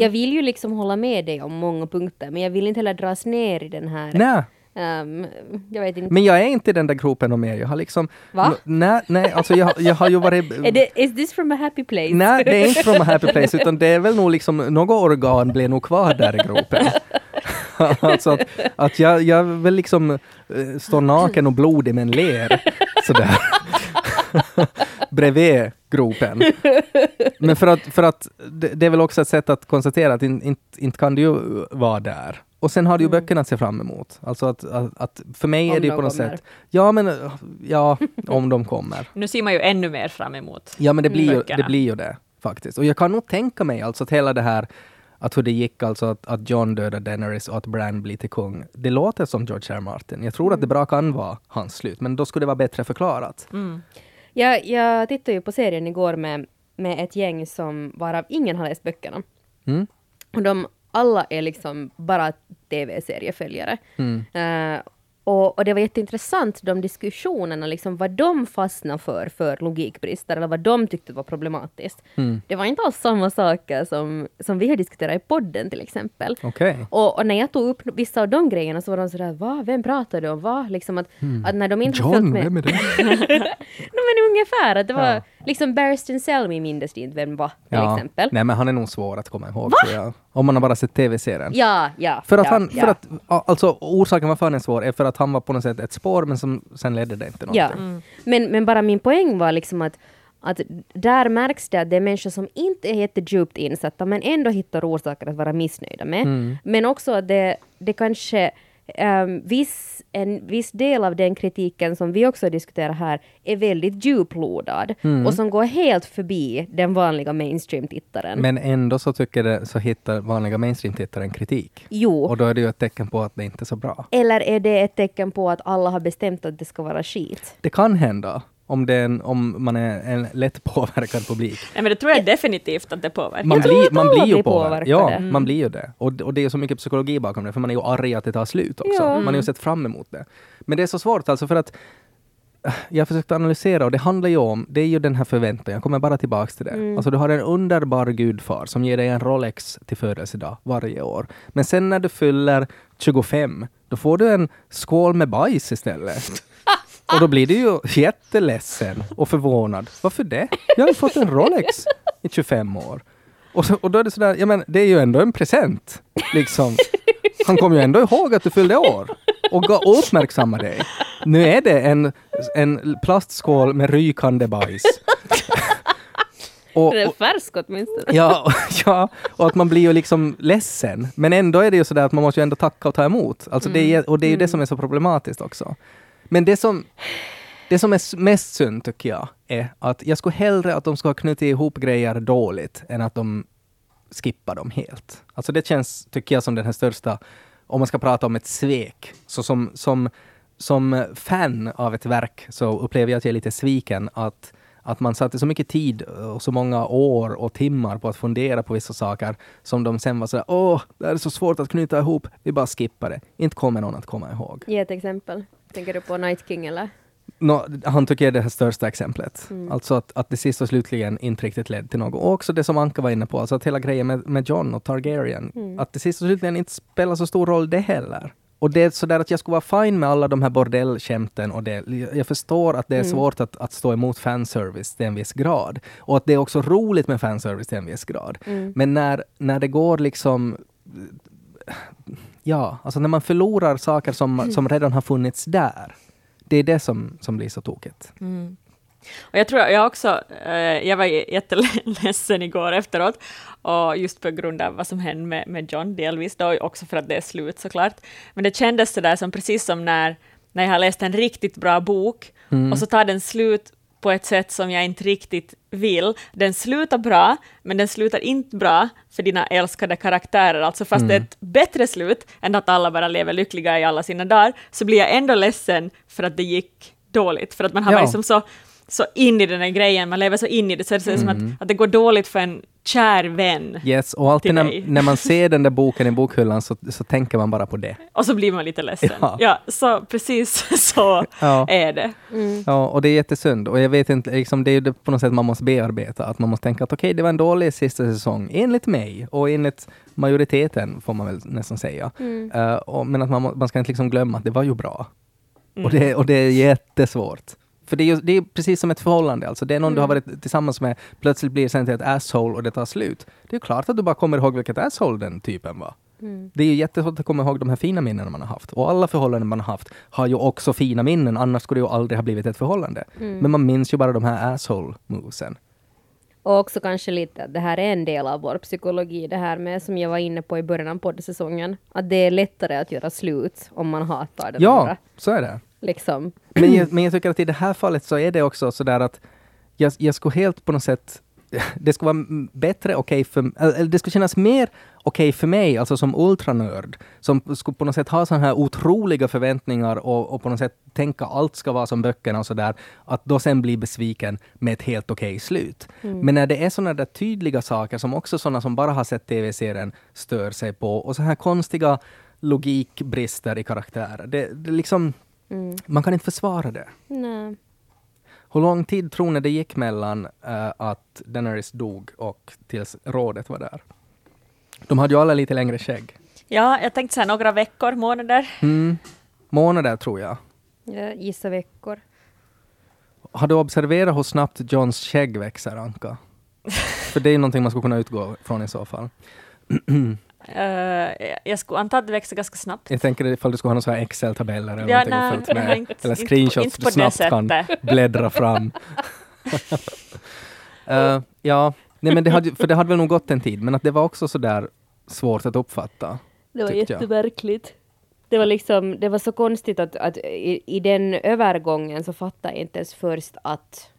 Jag vill ju liksom hålla med dig om många punkter, men jag vill inte heller dras ner i den här... Nej, ehm, jag vet inte. men jag är inte i den där gropen och mer. Jag har liksom... Va? Nej, nej, alltså jag, jag har ju varit... <laughs> Is this from a happy place? Nej, det är inte from a happy place, utan det är väl nog liksom, något organ blev nog kvar där i gropen. <laughs> alltså att, att jag, jag vill liksom eh, stå naken och blodig med en ler, sådär. <laughs> Bredvid gropen. Men för att, för att det, det är väl också ett sätt att konstatera att inte in, inte kan du ju vara där. Och sen har du ju böckerna att se fram emot. Alltså att, att, att för mig Om är det ju på något kommer. sätt, ja men ja, om de kommer. <laughs> Nu ser man ju ännu mer fram emot. Ja, men det blir, ju, det blir ju det faktiskt. Och jag kan nog tänka mig alltså att hela det här att hur det gick, alltså att, att John dödar Daenerys och att Bran blir till kung. Det låter som George R. R. Martin. Jag tror att det bra kan vara hans slut, men då skulle det vara bättre förklarat. Mm. Jag, jag tittade ju på serien igår med, med ett gäng som varav ingen har läst böckerna. Mm? Och de alla är liksom bara tv-serieföljare. Mm. Eh, och, och det var jätteintressant, de diskussionerna, liksom vad de fastnade för, för logikbrister, eller vad de tyckte var problematiskt. Mm. Det var inte alls samma saker som, som vi har diskuterat i podden till exempel. Okej. Och, och när jag tog upp vissa av de grejerna så var de sådär, va, vem pratar du om, va? Liksom att, att när de inte John, med... vem är det? <laughs> no, men ungefär, att det var Ja. liksom Barristan Selmy mindes inte vem var till exempel. Nej, men han är nog svår att komma ihåg, jag. Om man har bara sett tv-serien. Ja, ja. För att ja, han, ja. för att, a- alltså orsaken varför han är svår är för att han var på något sätt ett spår, men som sen ledde det inte Ja, någonting. men, men bara min poäng var liksom att, att där märks det att det är människor som inte är jättedjupt insatta men ändå hittar orsaker att vara missnöjda med. Mm. Men också att det, det kanske ehm, viss, en viss del av den kritiken som vi också diskuterar här är väldigt djuplodad Mm. och som går helt förbi den vanliga mainstream-tittaren. Men ändå så tycker det, så hittar vanliga mainstream-tittaren kritik. Jo, Och då är det ju ett tecken på att det inte är så bra. eller är det ett tecken på att alla har bestämt att det ska vara skit? Det kan hända om, det är en, om man är en lätt påverkad publik. Nej, men det tror jag definitivt att det påverkar. Man blir, man blir ju påverkad. Ja, påverkade. man blir ju det. Och, och det är så mycket psykologi bakom det, för man är ju arg att det tar slut också. Ja. Man har ju sett fram emot det. Men det är så svårt alltså för att äh, jag har försökt analysera och det handlar ju om, det är ju den här förväntan, jag kommer bara tillbaks till det. Mm. Alltså du har en underbar gudfar som ger dig en Rolex till födelsedag varje år. Men sen när du fyller 25, då får du en skål med bajs istället. <laughs> Och då blir du ju jätteledsen och förvånad. Varför det? Jag har ju fått en Rolex i 25 år. Och, så, och då är det sådär, ja men det är ju ändå en present. Liksom. Han kommer ju ändå ihåg att du fyllde år och ga, uppmärksamma dig. Nu är det en, en plastskål med rykande bajs. <laughs> Och, Den är och, färsk åtminstone. ja, <laughs> ja, och att man blir ju liksom ledsen. Men ändå är det ju sådär att man måste ju ändå tacka och ta emot. Alltså det är, och det är ju det som är så problematiskt också. Men det som, det som är mest synd tycker jag är att jag skulle hellre att de ska ha knutit ihop grejer dåligt än att de skippar dem helt. Alltså det känns, tycker jag, som den här största, om man ska prata om ett svek. Så som, som, som fan av ett verk så upplever jag att jag är lite sviken att, att man satte så mycket tid och så många år och timmar på att fundera på vissa saker som de sen var sådär åh, det här är så svårt att knyta ihop, vi bara skippar det. Inte kommer någon att komma ihåg. Ge ett exempel. Tänker du på Night King eller? Nå, han tycker jag är det här största exemplet. Alltså att, att det sist och slutligen inte riktigt ledde till något. Och också det som Anka var inne på, alltså att hela grejen med, med John och Targaryen, att det sist och slutligen inte spelar så stor roll det heller. Och det är sådär att jag skulle vara fine med alla de här bordellskämten och det. Jag förstår att det är svårt att, att stå emot fanservice till en viss grad. Och att det är också roligt med fanservice till en viss grad. Men när, när det går liksom Ja, alltså när man förlorar saker som, som redan har funnits där. Det är det som, som blir så tokigt. Och jag tror jag också, eh, jag var jätteledsen igår efteråt, och just på grund av vad som hände med, med John, delvis då också för att det är slut såklart. Men det kändes sådär som precis som när, när jag har läst en riktigt bra bok, och så tar den slut på ett sätt som jag inte riktigt vill. Den slutar bra, men den slutar inte bra för dina älskade karaktärer. Alltså fast det är ett bättre slut än att alla bara lever lyckliga i alla sina dagar, så blir jag ändå ledsen för att det gick dåligt. För att man har Ja. varit som så, så in i den här grejen, man lever så in i det, så det är som Mm. att, att det går dåligt för en kär vän. Yes, och alltid när, när man ser den där boken i <laughs> bokhyllan så, så tänker man bara på det. Och så blir man lite ledsen. Ja. Ja, så precis <laughs> så Ja. är det. Ja, och det är jättesynd. Och jag vet inte, liksom, det är ju på något sätt man måste bearbeta. Att man måste tänka att okej, det var en dålig sista säsong, enligt mig. Och enligt majoriteten, får man väl nästan säga. Eh, och, men att man, man ska inte liksom glömma att det var ju bra. Och, det, och det är jättesvårt. För det är, ju, det är precis som ett förhållande. Alltså det är någon du har varit tillsammans med, plötsligt blir sen till ett asshole och det tar slut. Det är klart att du bara kommer ihåg vilket asshole den typen var. Det är ju jättesvårt att komma ihåg de här fina minnena man har haft. Och alla förhållanden man har haft har ju också fina minnen, annars skulle det ju aldrig ha blivit ett förhållande. Men man minns ju bara de här asshole-movesen. Och också kanske lite att det här är en del av vår psykologi, det här med som jag var inne på i början av poddsäsongen, att det är lättare att göra slut om man hatar den Ja, andra. så är det. Liksom. Men jag, men jag tycker att i det här fallet så är det också sådär att jag, jag skulle helt på något sätt <laughs> det skulle vara bättre okej för eller det skulle kännas mer okej för mig, alltså som ultranörd, som skulle på något sätt ha sådana här otroliga förväntningar och, och på något sätt tänka allt ska vara som böckerna och sådär, att då sen bli besviken med ett helt okej slut. Men när det är sådana där tydliga saker som också sådana som bara har sett tv-serien stör sig på och så här konstiga logikbrister i karaktärer, det, det liksom man kan inte försvara det. Nej. Hur lång tid tror ni det gick mellan eh, att Daenerys dog och tills rådet var där? De hade ju alla lite längre skägg. Ja, jag tänkte säga några veckor, månader. Mm. Månader tror jag. Jag gissar veckor. Har du observerat hur snabbt Johns skägg växer, Anka? <laughs> För det är ju någonting man skulle kunna utgå från i så fall. <clears throat> Eh, jag skulle anta att det växer ganska snabbt. Jag tänker ifall du skulle ha här Excel-tabeller eller Ja, nej, nej, inte- eller inte- screenshots inte du på det snabbt kan bläddra fram. <laughs> Eh, ja, nej men det hade, för det hade väl nog gått en tid, men att det var också så där svårt att uppfatta. Det var jag. jättemärkligt. Det var liksom, det var så konstigt att, att i, i den övergången så fattade jag inte ens först att,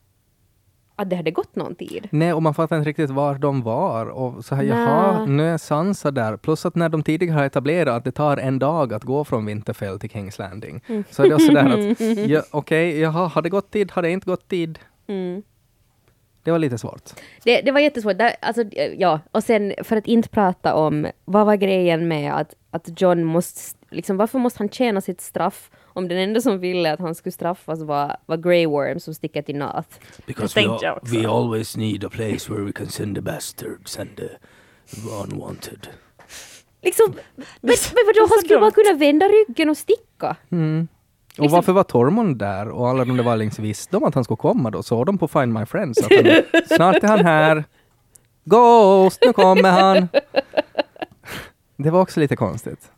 att det hade gått någon tid. Nej, och man fattar inte riktigt var de var. Och så här, jaha, nu är Sansa där. Plus att när de tidigare har etablerat att det tar en dag att gå från Winterfell till Kings Landing. Mm. Så är det också där att, <laughs> ja, okej, jaha, har det gått tid? Har det inte gått tid? Mm. Det var lite svårt. Det, det var jättesvårt. Där, alltså, ja. Och sen för att inte prata om vad var grejen med att, att John måste, liksom, varför måste han tjäna sitt straff om den enda som ville att han skulle straffas var, var Grey Worm som sticker till Nath. Because tänkte jag också. always need a place where we can send the bastards and the unwanted. Liksom, men, men vadå, han skulle bara kunna vända ryggen och sticka. Mm. Och Liksom- varför var Tormund där och alla de där Vallings visste om att han skulle komma då? Såg de på Find My Friends att han, <laughs> snart är han här. Ghost, nu kommer han! Det var också lite konstigt.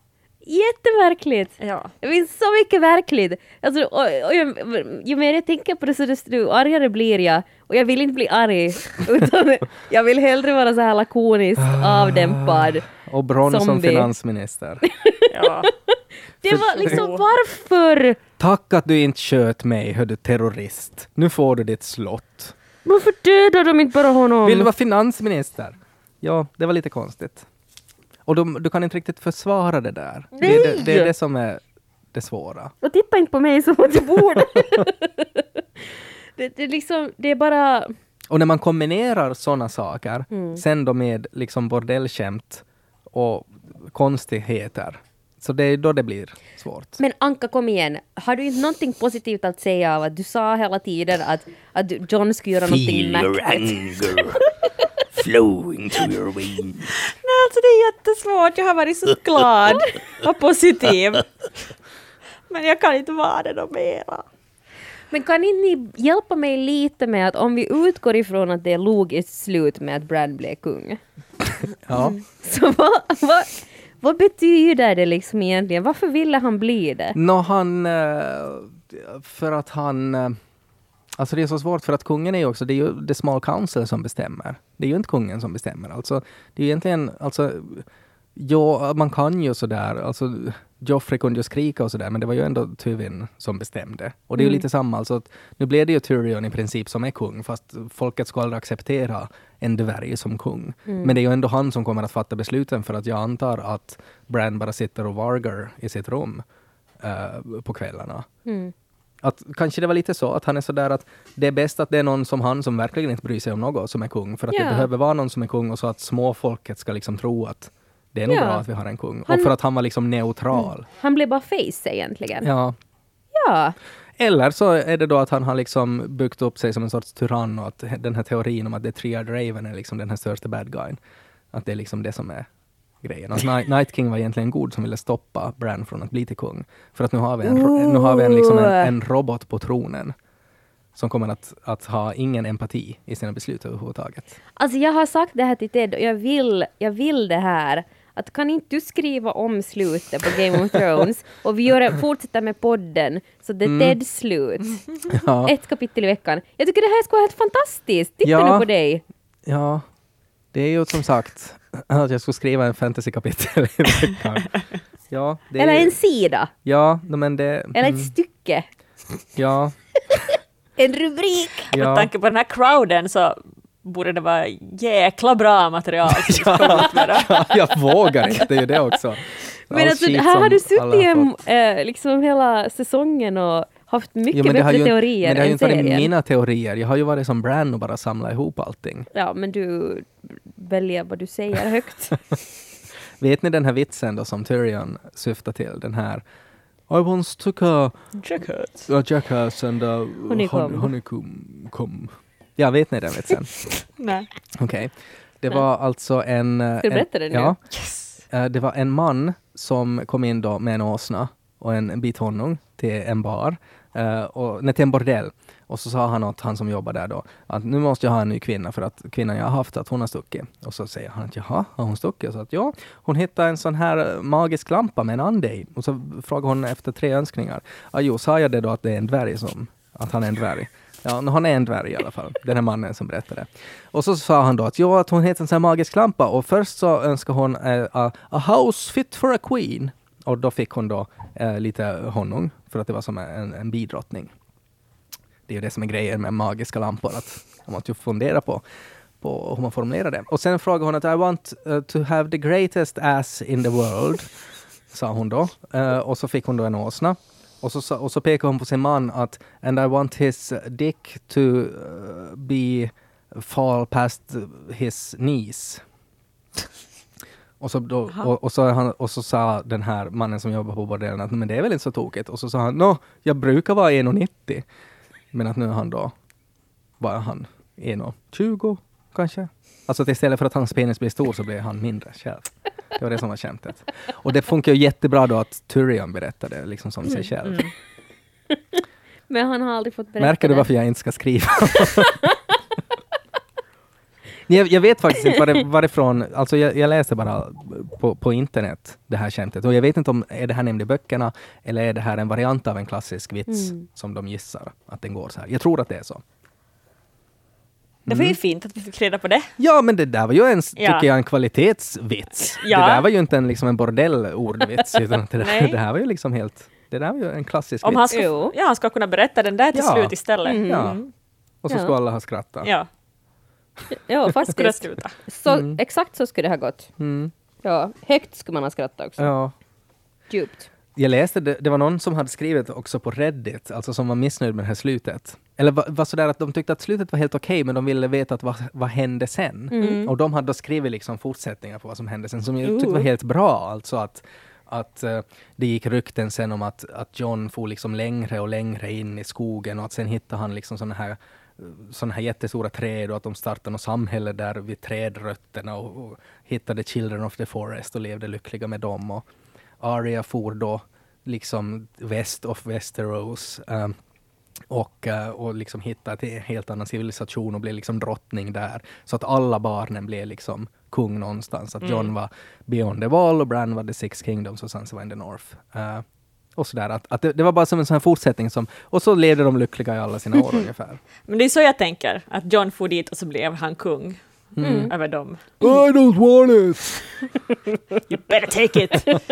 Jättemärkligt! Ja. Det finns så mycket verkligt. Alltså, och, och, jag, ju mer jag tänker på det så desto argare blir jag. Och jag vill inte bli arg. <laughs> Utan jag vill hellre vara så här lakoniskt avdämpad. Och Bron som finansminister. <laughs> ja. Det var liksom varför? Tack att du inte sköt mig, hör du terrorist. Nu får du ditt slott. Varför dödar de inte bara honom? Vill du vara finansminister? Ja, det var lite konstigt. Och de, du kan inte riktigt försvara det där. Det, är det, det är det som är det svåra. Och titta inte på mig som att jag borde. <laughs> det, det, är liksom, det är bara... Och när man kombinerar sådana saker, Mm. sen då med liksom bordellskämt och konstigheter, så det är då det blir svårt. Men Anka, kom igen. Har du inte någonting positivt att säga av att du sa hela tiden att, att John skulle göra någonting mäktigt? Flowing through your veins. Nej, alltså det är jättesvårt. Jag har varit så glad och positiv. Men jag kan inte vara det då mera. Men kan inte ni hjälpa mig lite med att om vi utgår ifrån att det är logiskt slut med att Brad blev kung. Ja. Så vad, vad, vad betyder det liksom egentligen? Varför ville han bli det? Nå, han... eh, För att han... Alltså det är så svårt för att kungen är ju också, det är ju the small council som bestämmer. Det är ju inte kungen som bestämmer. Alltså, det är ju egentligen, alltså... Ja, man kan ju sådär, alltså Joffrey kunde ju skrika och sådär, men det var ju ändå Tywin som bestämde. Och det är ju lite samma, alltså att nu blev det ju Tyrion i princip som är kung, fast folket ska aldrig acceptera en dvärg som kung. Men det är ju ändå han som kommer att fatta besluten, för att jag antar att Bran bara sitter och vargar i sitt rum eh, på kvällarna. Att kanske det var lite så att han är sådär att det är bäst att det är någon som han som verkligen inte bryr sig om något som är kung. För att Ja. det behöver vara någon som är kung och så att småfolket ska liksom tro att det är nog Ja. bra att vi har en kung. Han- Och för att han var liksom neutral. Han blev bara face egentligen. Ja. Ja. Eller så är det då att han har liksom byggt upp sig som en sorts tyrann och att den här teorin om att det är Triad Raven är liksom den här största bad guyen. Att det är liksom det som är grejen. Att Night, King var egentligen god som ville stoppa Bran från att bli till kung. För att nu har vi en, nu har vi en, liksom en, en robot på tronen som kommer att, att ha ingen empati i sina beslut överhuvudtaget. Alltså jag har sagt det här till Ted och jag vill, jag vill det här. Att kan inte du skriva om slutet på Game of Thrones <laughs> och vi gör, fortsätter med podden så det är Teds slut. <laughs> Ja, Ett kapitel i veckan. Jag tycker det här skulle vara helt fantastiskt. Titta Ja. nu på dig. ja, det är ju som sagt <laughs> att jag skulle skriva en fantasykapitel i veckan. Ja, det är, Eller ju- en sida. Ja, men det... Eller mm, ett stycke. Ja, <laughs> En rubrik. Med ja. tanke på den här crowden så borde det vara jäkla bra material <laughs> med. då. jag vågar inte, det är ju det också. Men All alltså, här har du suttit eh, liksom hela säsongen och haft mycket Jo, men bättre ju, teorier men det har ju inte varit serien. mina teorier. Jag har ju varit som Bran och bara samlat ihop allting. Ja, men du väljer vad du säger högt. <laughs> Vet ni den här vitsen då som Tyrion syftar till? Den här I once took a, Jacket. a jackass and a Honeycomb. hon- honeycomb. Ja, vet ni den vitsen? <laughs> Nej. Okej. Det var alltså en... eh, Ska du berätta den nu? Ja. Yes. Eh, Det var en man som kom in då med en åsna och en bit honung till en bar, eh, och, nej, till en bordell. Och så sa han åt han som jobbar där då att nu måste jag ha en ny kvinna för att kvinnan jag har haft, att hon har stuckit. Och så säger han att jaha, har hon stuckit? Och så att ja, hon hittade en sån här eh, magisk lampa med en ande i. Och så frågade hon efter tre önskningar. Ja, jo, sa jag det då att det är en dvärg som, att han är en dvärg? Ja, han är en dvärg i alla fall, den här mannen som berättade. Och så sa han då att ja, att hon heter en sån här magisk lampa och först så önskade hon eh, a, a house fit for a queen. Och då fick hon då eh, lite honung för att det var som en, en bidrottning. Det är ju det som är grejen med magiska lampor, att man måste ju fundera på, på hur man formulerar det. Och sen frågade hon att I want uh, to have the greatest ass in the world, sa hon då. Eh, och så fick hon då en åsna. Och så, och så pekade hon på sin man att and I want his dick to uh, be fall past his knees. Och så, då, och, och, så han, och så sa den här mannen som jobbar på bordellen att men det är väl inte så tokigt. Och så sa han nå, jag brukar vara 1,90. Men att nu är han då, bara han 1,20 kanske. Alltså att istället för att hans penis blir stor så blir han mindre själv. Det var det som var skämtet. Och det funkar ju jättebra då att Tyrion berättade liksom som sig själv. <laughs> Men han har aldrig fått berätta Märker du varför jag inte ska skriva? <laughs> Jag, jag vet faktiskt inte var det, varifrån, alltså jag, jag läste bara på, på internet det här skämtet och jag vet inte om är det här nämnt i böckerna eller är det här en variant av en klassisk vits Mm. som de gissar att den går så här. Jag tror att det är så. Det var ju fint att vi fick reda på det. Ja, men det där var ju en, Ja. tycker jag, en kvalitetsvits. Ja. Det där var ju inte en, liksom en bordellordvits, <laughs> utan det, där, det här var ju liksom helt, det där var ju en klassisk Om vits. han ska, ja, han ska kunna berätta den där till Ja. slut istället. Ja. Mm. Och så Ja. skulle alla ha skrattat. Ja, Ja, <laughs> skulle det faktiskt. sluta. Så, Exakt så skulle det ha gått. Mm. Ja, högt skulle man ha skrattat också. Ja. Djupt. Jag läste, det, det var någon som hade skrivit också på Reddit, alltså som var missnöjd med det här slutet. Eller var, var sådär att de tyckte att slutet var helt okej, men de ville veta att vad, vad hände sen? Mm. Och de hade då skrivit liksom fortsättningar på vad som hände sen, som jag tyckte var helt bra. Alltså att, att eh, det gick rykten sen om att, att John for liksom längre och längre in i skogen och att sen hittade han liksom sådana här sådana här jättestora träd och att de startade något samhälle där vid trädrötterna och, och hittade Children of the Forest och levde lyckliga med dem. Och Arya for då liksom väst of Westeros ehm, och, eh, och liksom hittade en helt annan civilisation och blev liksom drottning där. Så att alla barnen blev liksom kung någonstans. Att John var beyond the wall och Bran var the six kingdoms och Sansa var in the north. Eh, och sådär. Att, att det, det var bara som en sån här fortsättning som, och så levde de lyckliga i alla sina år ungefär. Men det är så jag tänker, att John for dit och så blev han kung över dem. I don't want it! <laughs> You better take it! <laughs>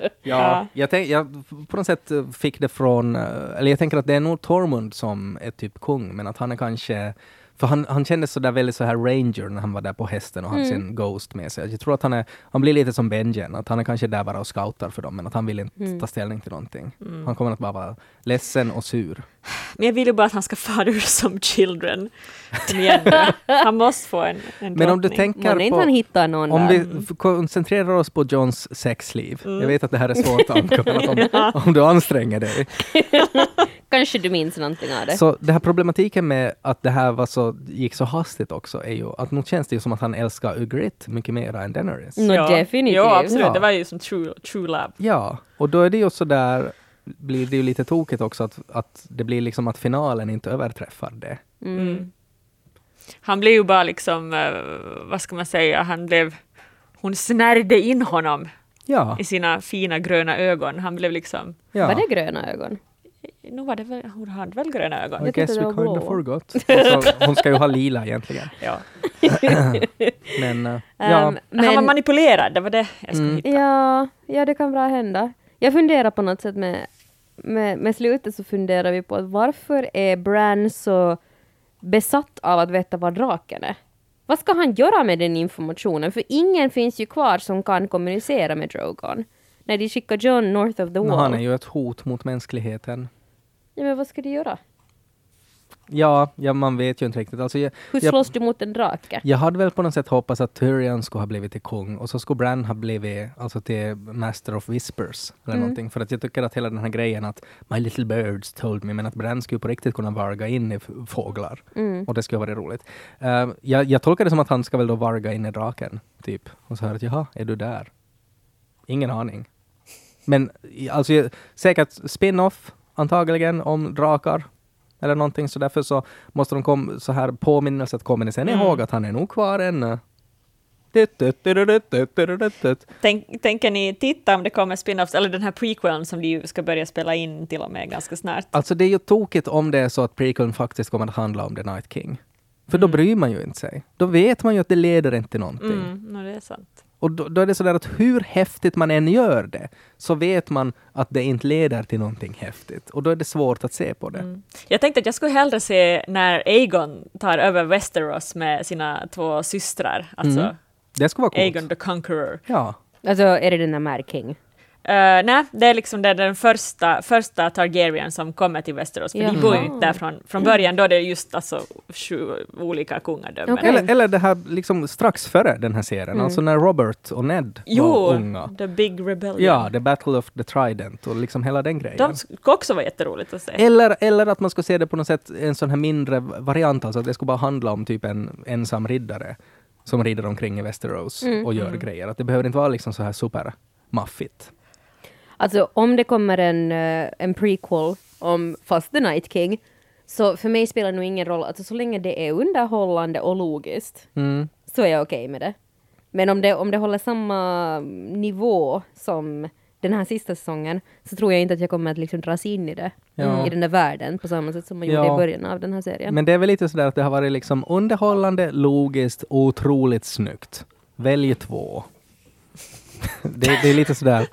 Ja, Ja. Jag, tänk, jag på något sätt fick det från, eh, eller jag tänker att det är nog Tormund som är typ kung, men att han är kanske, för han, han kändes så där väldigt så här ranger när han var där på hästen och hade sin Ghost med sig. Jag tror att han är, han blir lite som Benjen, att han är kanske där bara och scoutar för dem, men att han vill inte ta ställning till någonting. Han kommer att bara vara ledsen och sur. Men jag vill ju bara att han ska fara ur som children. Han måste få en, en Men om du tänker på... han hittar någon Om där. vi koncentrerar oss på Johns sexliv. Jag vet att det här är svårt Anka, men att om, <laughs> om du anstränger dig. <laughs> Kanske du minns någonting av det. Så det här problematiken med att det här var så, gick så hastigt också är ju att nog känns det ju som att han älskar Ygritte mycket mer än Daenerys. Nå, definitivt. Ja, absolut. Ja. Det var ju som true, true love. Ja, och då är det ju så där blir det ju lite tokigt också att, att det blir liksom att finalen inte överträffar det. Mm. Han blev ju bara liksom, eh, vad ska man säga, han blev, hon snärjde in honom Ja, i sina fina gröna ögon. Han blev liksom, ja. Var det gröna ögon? Nu var det väl, hon hade väl gröna ögon? I Jag guess we var kinda blå. forgot. Alltså, hon ska ju ha lila egentligen. <laughs> Ja. <clears throat> Men uh, ja, Ehm, Han var men, manipulerad, det var det jag skulle Mm. hitta. ja, ja, det kan bra hända. Jag funderar på något sätt med, med, med slutet så funderar vi på att varför är Bran så besatt av att veta vad draken är? Vad ska han göra med den informationen? För ingen finns ju kvar som kan kommunicera med Drogon. När de skickar John north of the wall. han är ju ett hot mot mänskligheten. ja, men vad ska de göra? Ja, ja man vet ju inte riktigt. Alltså, jag, Hur jag, slåss du mot en drake? jag hade väl på något sätt hoppats att Tyrion skulle ha blivit till kung och så skulle Bran ha blivit alltså till Master of Whispers eller någonting. För att jag tycker att hela den här grejen att My little birds told me, men att Bran skulle på riktigt kunna varga in i fåglar. Och det skulle vara roligt. Uh, jag, jag tolkar det som att han ska väl då varga in i draken, typ. Och så här att jaha, är du där? Ingen aning. Men alltså säkert spin-off antagligen om drakar eller någonting så därför så måste de kom, så här påminnelse att kommer ni sen ihåg att han är nog kvar ännu. Tänk, tänker ni titta om det kommer spin-offs, eller den här prequeln som de ju ska börja spela in till och med ganska snart? Alltså det är ju tokigt om det är så att prequeln faktiskt kommer att handla om The Night King. För då bryr man ju inte sig. Då vet man ju att det leder inte till någonting. Mm, no, det är sant. Och då, då är det sådär att hur häftigt man än gör det, så vet man att det inte leder till någonting häftigt. Och då är det svårt att se på det. Jag tänkte att jag skulle hellre se när Aegon tar över Westeros med sina två systrar, alltså Mm. Det skulle vara coolt. Aegon the Conqueror. Ja. Alltså, är det den där Mad King? Uh, nej, det är liksom det, den första, första Targaryen som kommer till Westeros, för de Jaha. bor ju inte där från, från början, då är det just alltså sju olika kungadömen. Okej. Eller, eller det här liksom strax före den här serien, alltså när Robert och Ned Jo, var unga. The Big Rebellion. Ja, The Battle of the Trident och liksom hela den grejen. De skulle också vara jätteroligt att se. Eller, eller att man ska se det på något sätt, en sån här mindre variant, alltså att det skulle bara handla om typ en ensam riddare som rider omkring i Västerås och gör grejer. Att det behöver inte vara liksom så här supermaffigt. Alltså om det kommer en, eh, en prequel om fast The Night King Så för mig spelar det nog ingen roll, alltså så länge det är underhållande och logiskt Mm. så är jag okej med det. Men om det, om det håller samma nivå som den här sista säsongen så tror jag inte att jag kommer att liksom dras in i det. Ja. I den där världen på samma sätt som man gjorde Ja. i början av den här serien. Men det är väl lite sådär att det har varit liksom underhållande, logiskt, otroligt snyggt. Välj två. <laughs> det, det är lite sådär.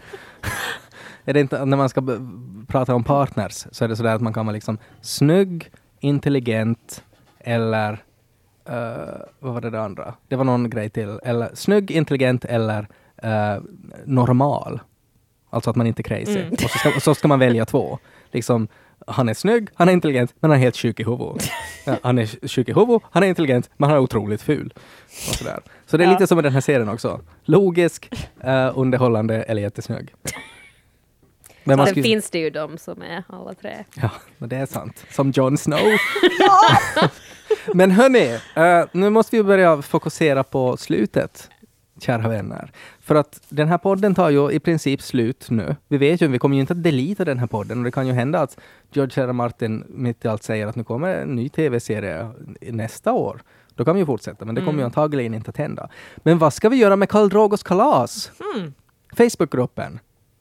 Är det inte, när man ska prata om partners så är det sådär att man kan vara liksom snygg, intelligent eller eh, vad var det, det andra? Det var någon grej till. Eller snygg, intelligent eller eh, normal. Alltså att man inte är crazy. Och så ska, så ska man välja två. Liksom, han är snygg, han är intelligent, men han är helt sjuk i huvudet. Ja, han är sjuk i huvudet, han är intelligent, men han är otroligt ful. Och sådär. Så det är Ja. lite som med den här serien också. Logisk, eh, underhållande eller jättesnygg. Men man Sen skulle- finns det ju de som är alla tre. Ja, det är sant. Som Jon Snow. <laughs> <laughs> men hörni, eh, nu måste vi börja fokusera på slutet, kära vänner. För att den här podden tar ju i princip slut nu. Vi vet ju, vi kommer ju inte att delita den här podden och det kan ju hända att George R. Martin mitt i allt säger att nu kommer en ny tv-serie nästa år. Då kan vi ju fortsätta, men det kommer ju antagligen inte att hända. Men vad ska vi göra med Karl Drogos kalas? Facebookgruppen.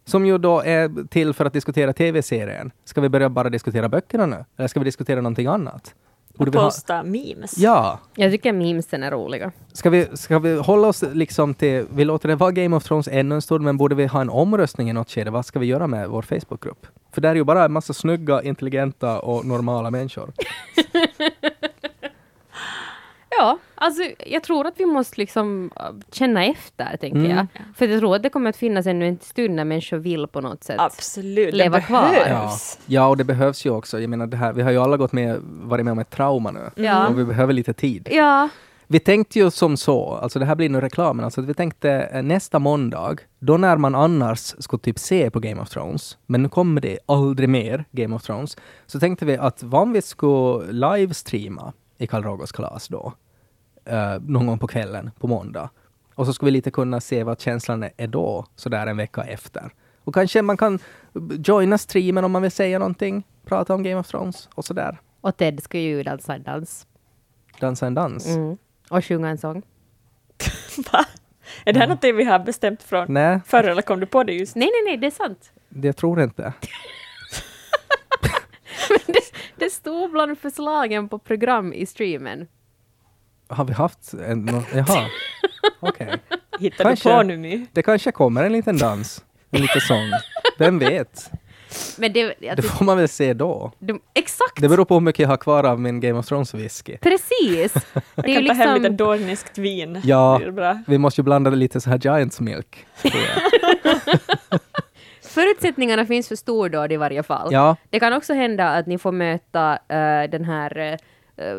Som ju då är till för att diskutera tv-serien. Ska vi börja bara diskutera böckerna nu? Eller ska vi diskutera någonting annat? Borde Och vi ha, posta memes. ja, Jag tycker memesen är roliga. ska vi, ska vi hålla oss liksom till, vi låter det vara Game of Thrones ännu en stund, men borde vi ha en omröstning i något skede? Vad ska vi göra med vår Facebookgrupp? För där är ju bara en massa snygga, intelligenta och normala människor. <laughs> Ja, alltså jag tror att vi måste liksom äh, känna efter, tänker Mm. jag. För jag tror att det kommer att finnas ännu en stund när människor vill på något sätt. Absolut, Leva det kvar. Ja. ja, och det behövs ju också. Jag menar, det här, vi har ju alla gått med, varit med om ett trauma nu. Ja. Och vi behöver lite tid. Ja, Vi tänkte ju som så, alltså det här blir nu reklamen, alltså att vi tänkte eh, nästa måndag, då när man annars skulle typ se på Game of Thrones, men nu kommer det aldrig mer Game of Thrones, så tänkte vi att vad om vi skulle livestreama i Karl Rogos kalas då, eh, någon gång på kvällen på måndag. Och så skulle vi lite kunna se vad känslan är då, sådär en vecka efter. Och kanske man kan joina streamen om man vill säga någonting, prata om Game of Thrones och sådär. och Ted ska ju dansa en dans. Dansa en dans. Mm. Och sjunga en sång. <laughs> Va? Är det här något vi har bestämt från Nej, förr eller kom du på det just? Nej, nej, nej, det är sant. det tror jag inte. <laughs> <laughs> det, det stod bland förslagen på program i streamen. Har vi haft en... nå- Jaha. <laughs> Okej. Hittar Kanske. du på nu My? Det kanske kommer en liten dans. En liten sång. Vem vet? Men det, Det alltså, får man väl se då. de, exakt! Det beror på hur mycket jag har kvar av min Game of Thrones whisky. Precis! Jag <laughs> Det är ju kan ta hem lite liksom, dorniskt vin. Ja. Det. Vi måste ju blanda lite så här Giants milk. jag. <laughs> förutsättningarna finns för stordåd i varje fall. Ja, Det kan också hända att ni får möta eh, den här eh,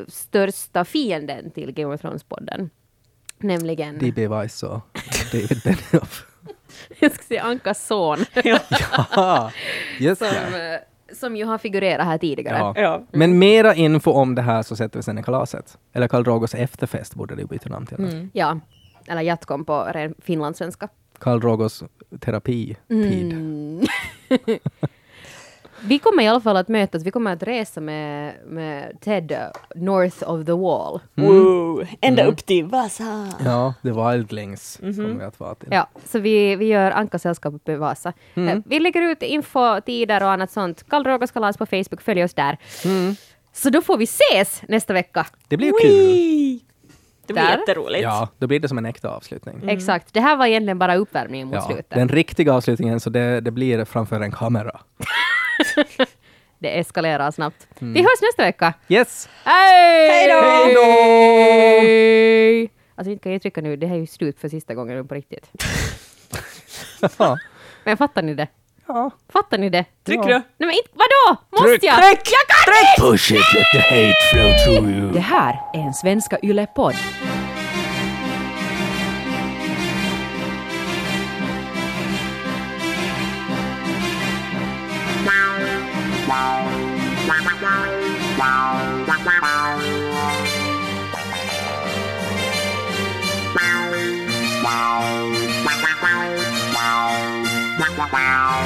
största fienden till Game of Thrones-podden. Nämligen, D.B. Weiss och David Benioff. <laughs> jag ska säga Ankas son, <laughs> Ja, just som, det. eh, som ju har figurerat här tidigare. Ja. Ja. Men mera info om det här så sätter vi sen i kalaset. Eller Karl Drogos efterfest borde det byta namn till. Mm. Ja, eller jatkom på finlandssvenska. Karl Drogos terapitid. Mm. <laughs> Vi kommer i alla fall att mötas, vi kommer att resa med, med Ted North of the Wall. Wow. Ända upp till Vasa. Ja, The Wildlings kommer vi att vara till. Ja, så vi, vi gör Anka sällskap uppe i Vasa. Eh, Vi lägger ut info, tider och annat sånt. Karl Rogas kalas på Facebook, följ oss där. Så då får vi ses nästa vecka. Det blir kul. Det blir Där. jätteroligt. Ja, då blir det som en äkta avslutning. Exakt, det här var egentligen bara uppvärmningen mot Ja, slutet. den riktiga avslutningen, så det, det blir framför en kamera. <laughs> Det eskalerar snabbt. Vi hörs nästa vecka. Yes! Hej! Hej då! Hej! Alltså inte kan jag trycka nu, det här är ju slut för sista gången på riktigt. Ja. Men fattar ni det? ja. Fattar ni det? Tryck Ja. du. Nej men inte, vadå? Måste Tryck, jag? Tryck! Jag kan Push it, let the hate flow through you. Det här är en Svenska Yle-podd. Wow.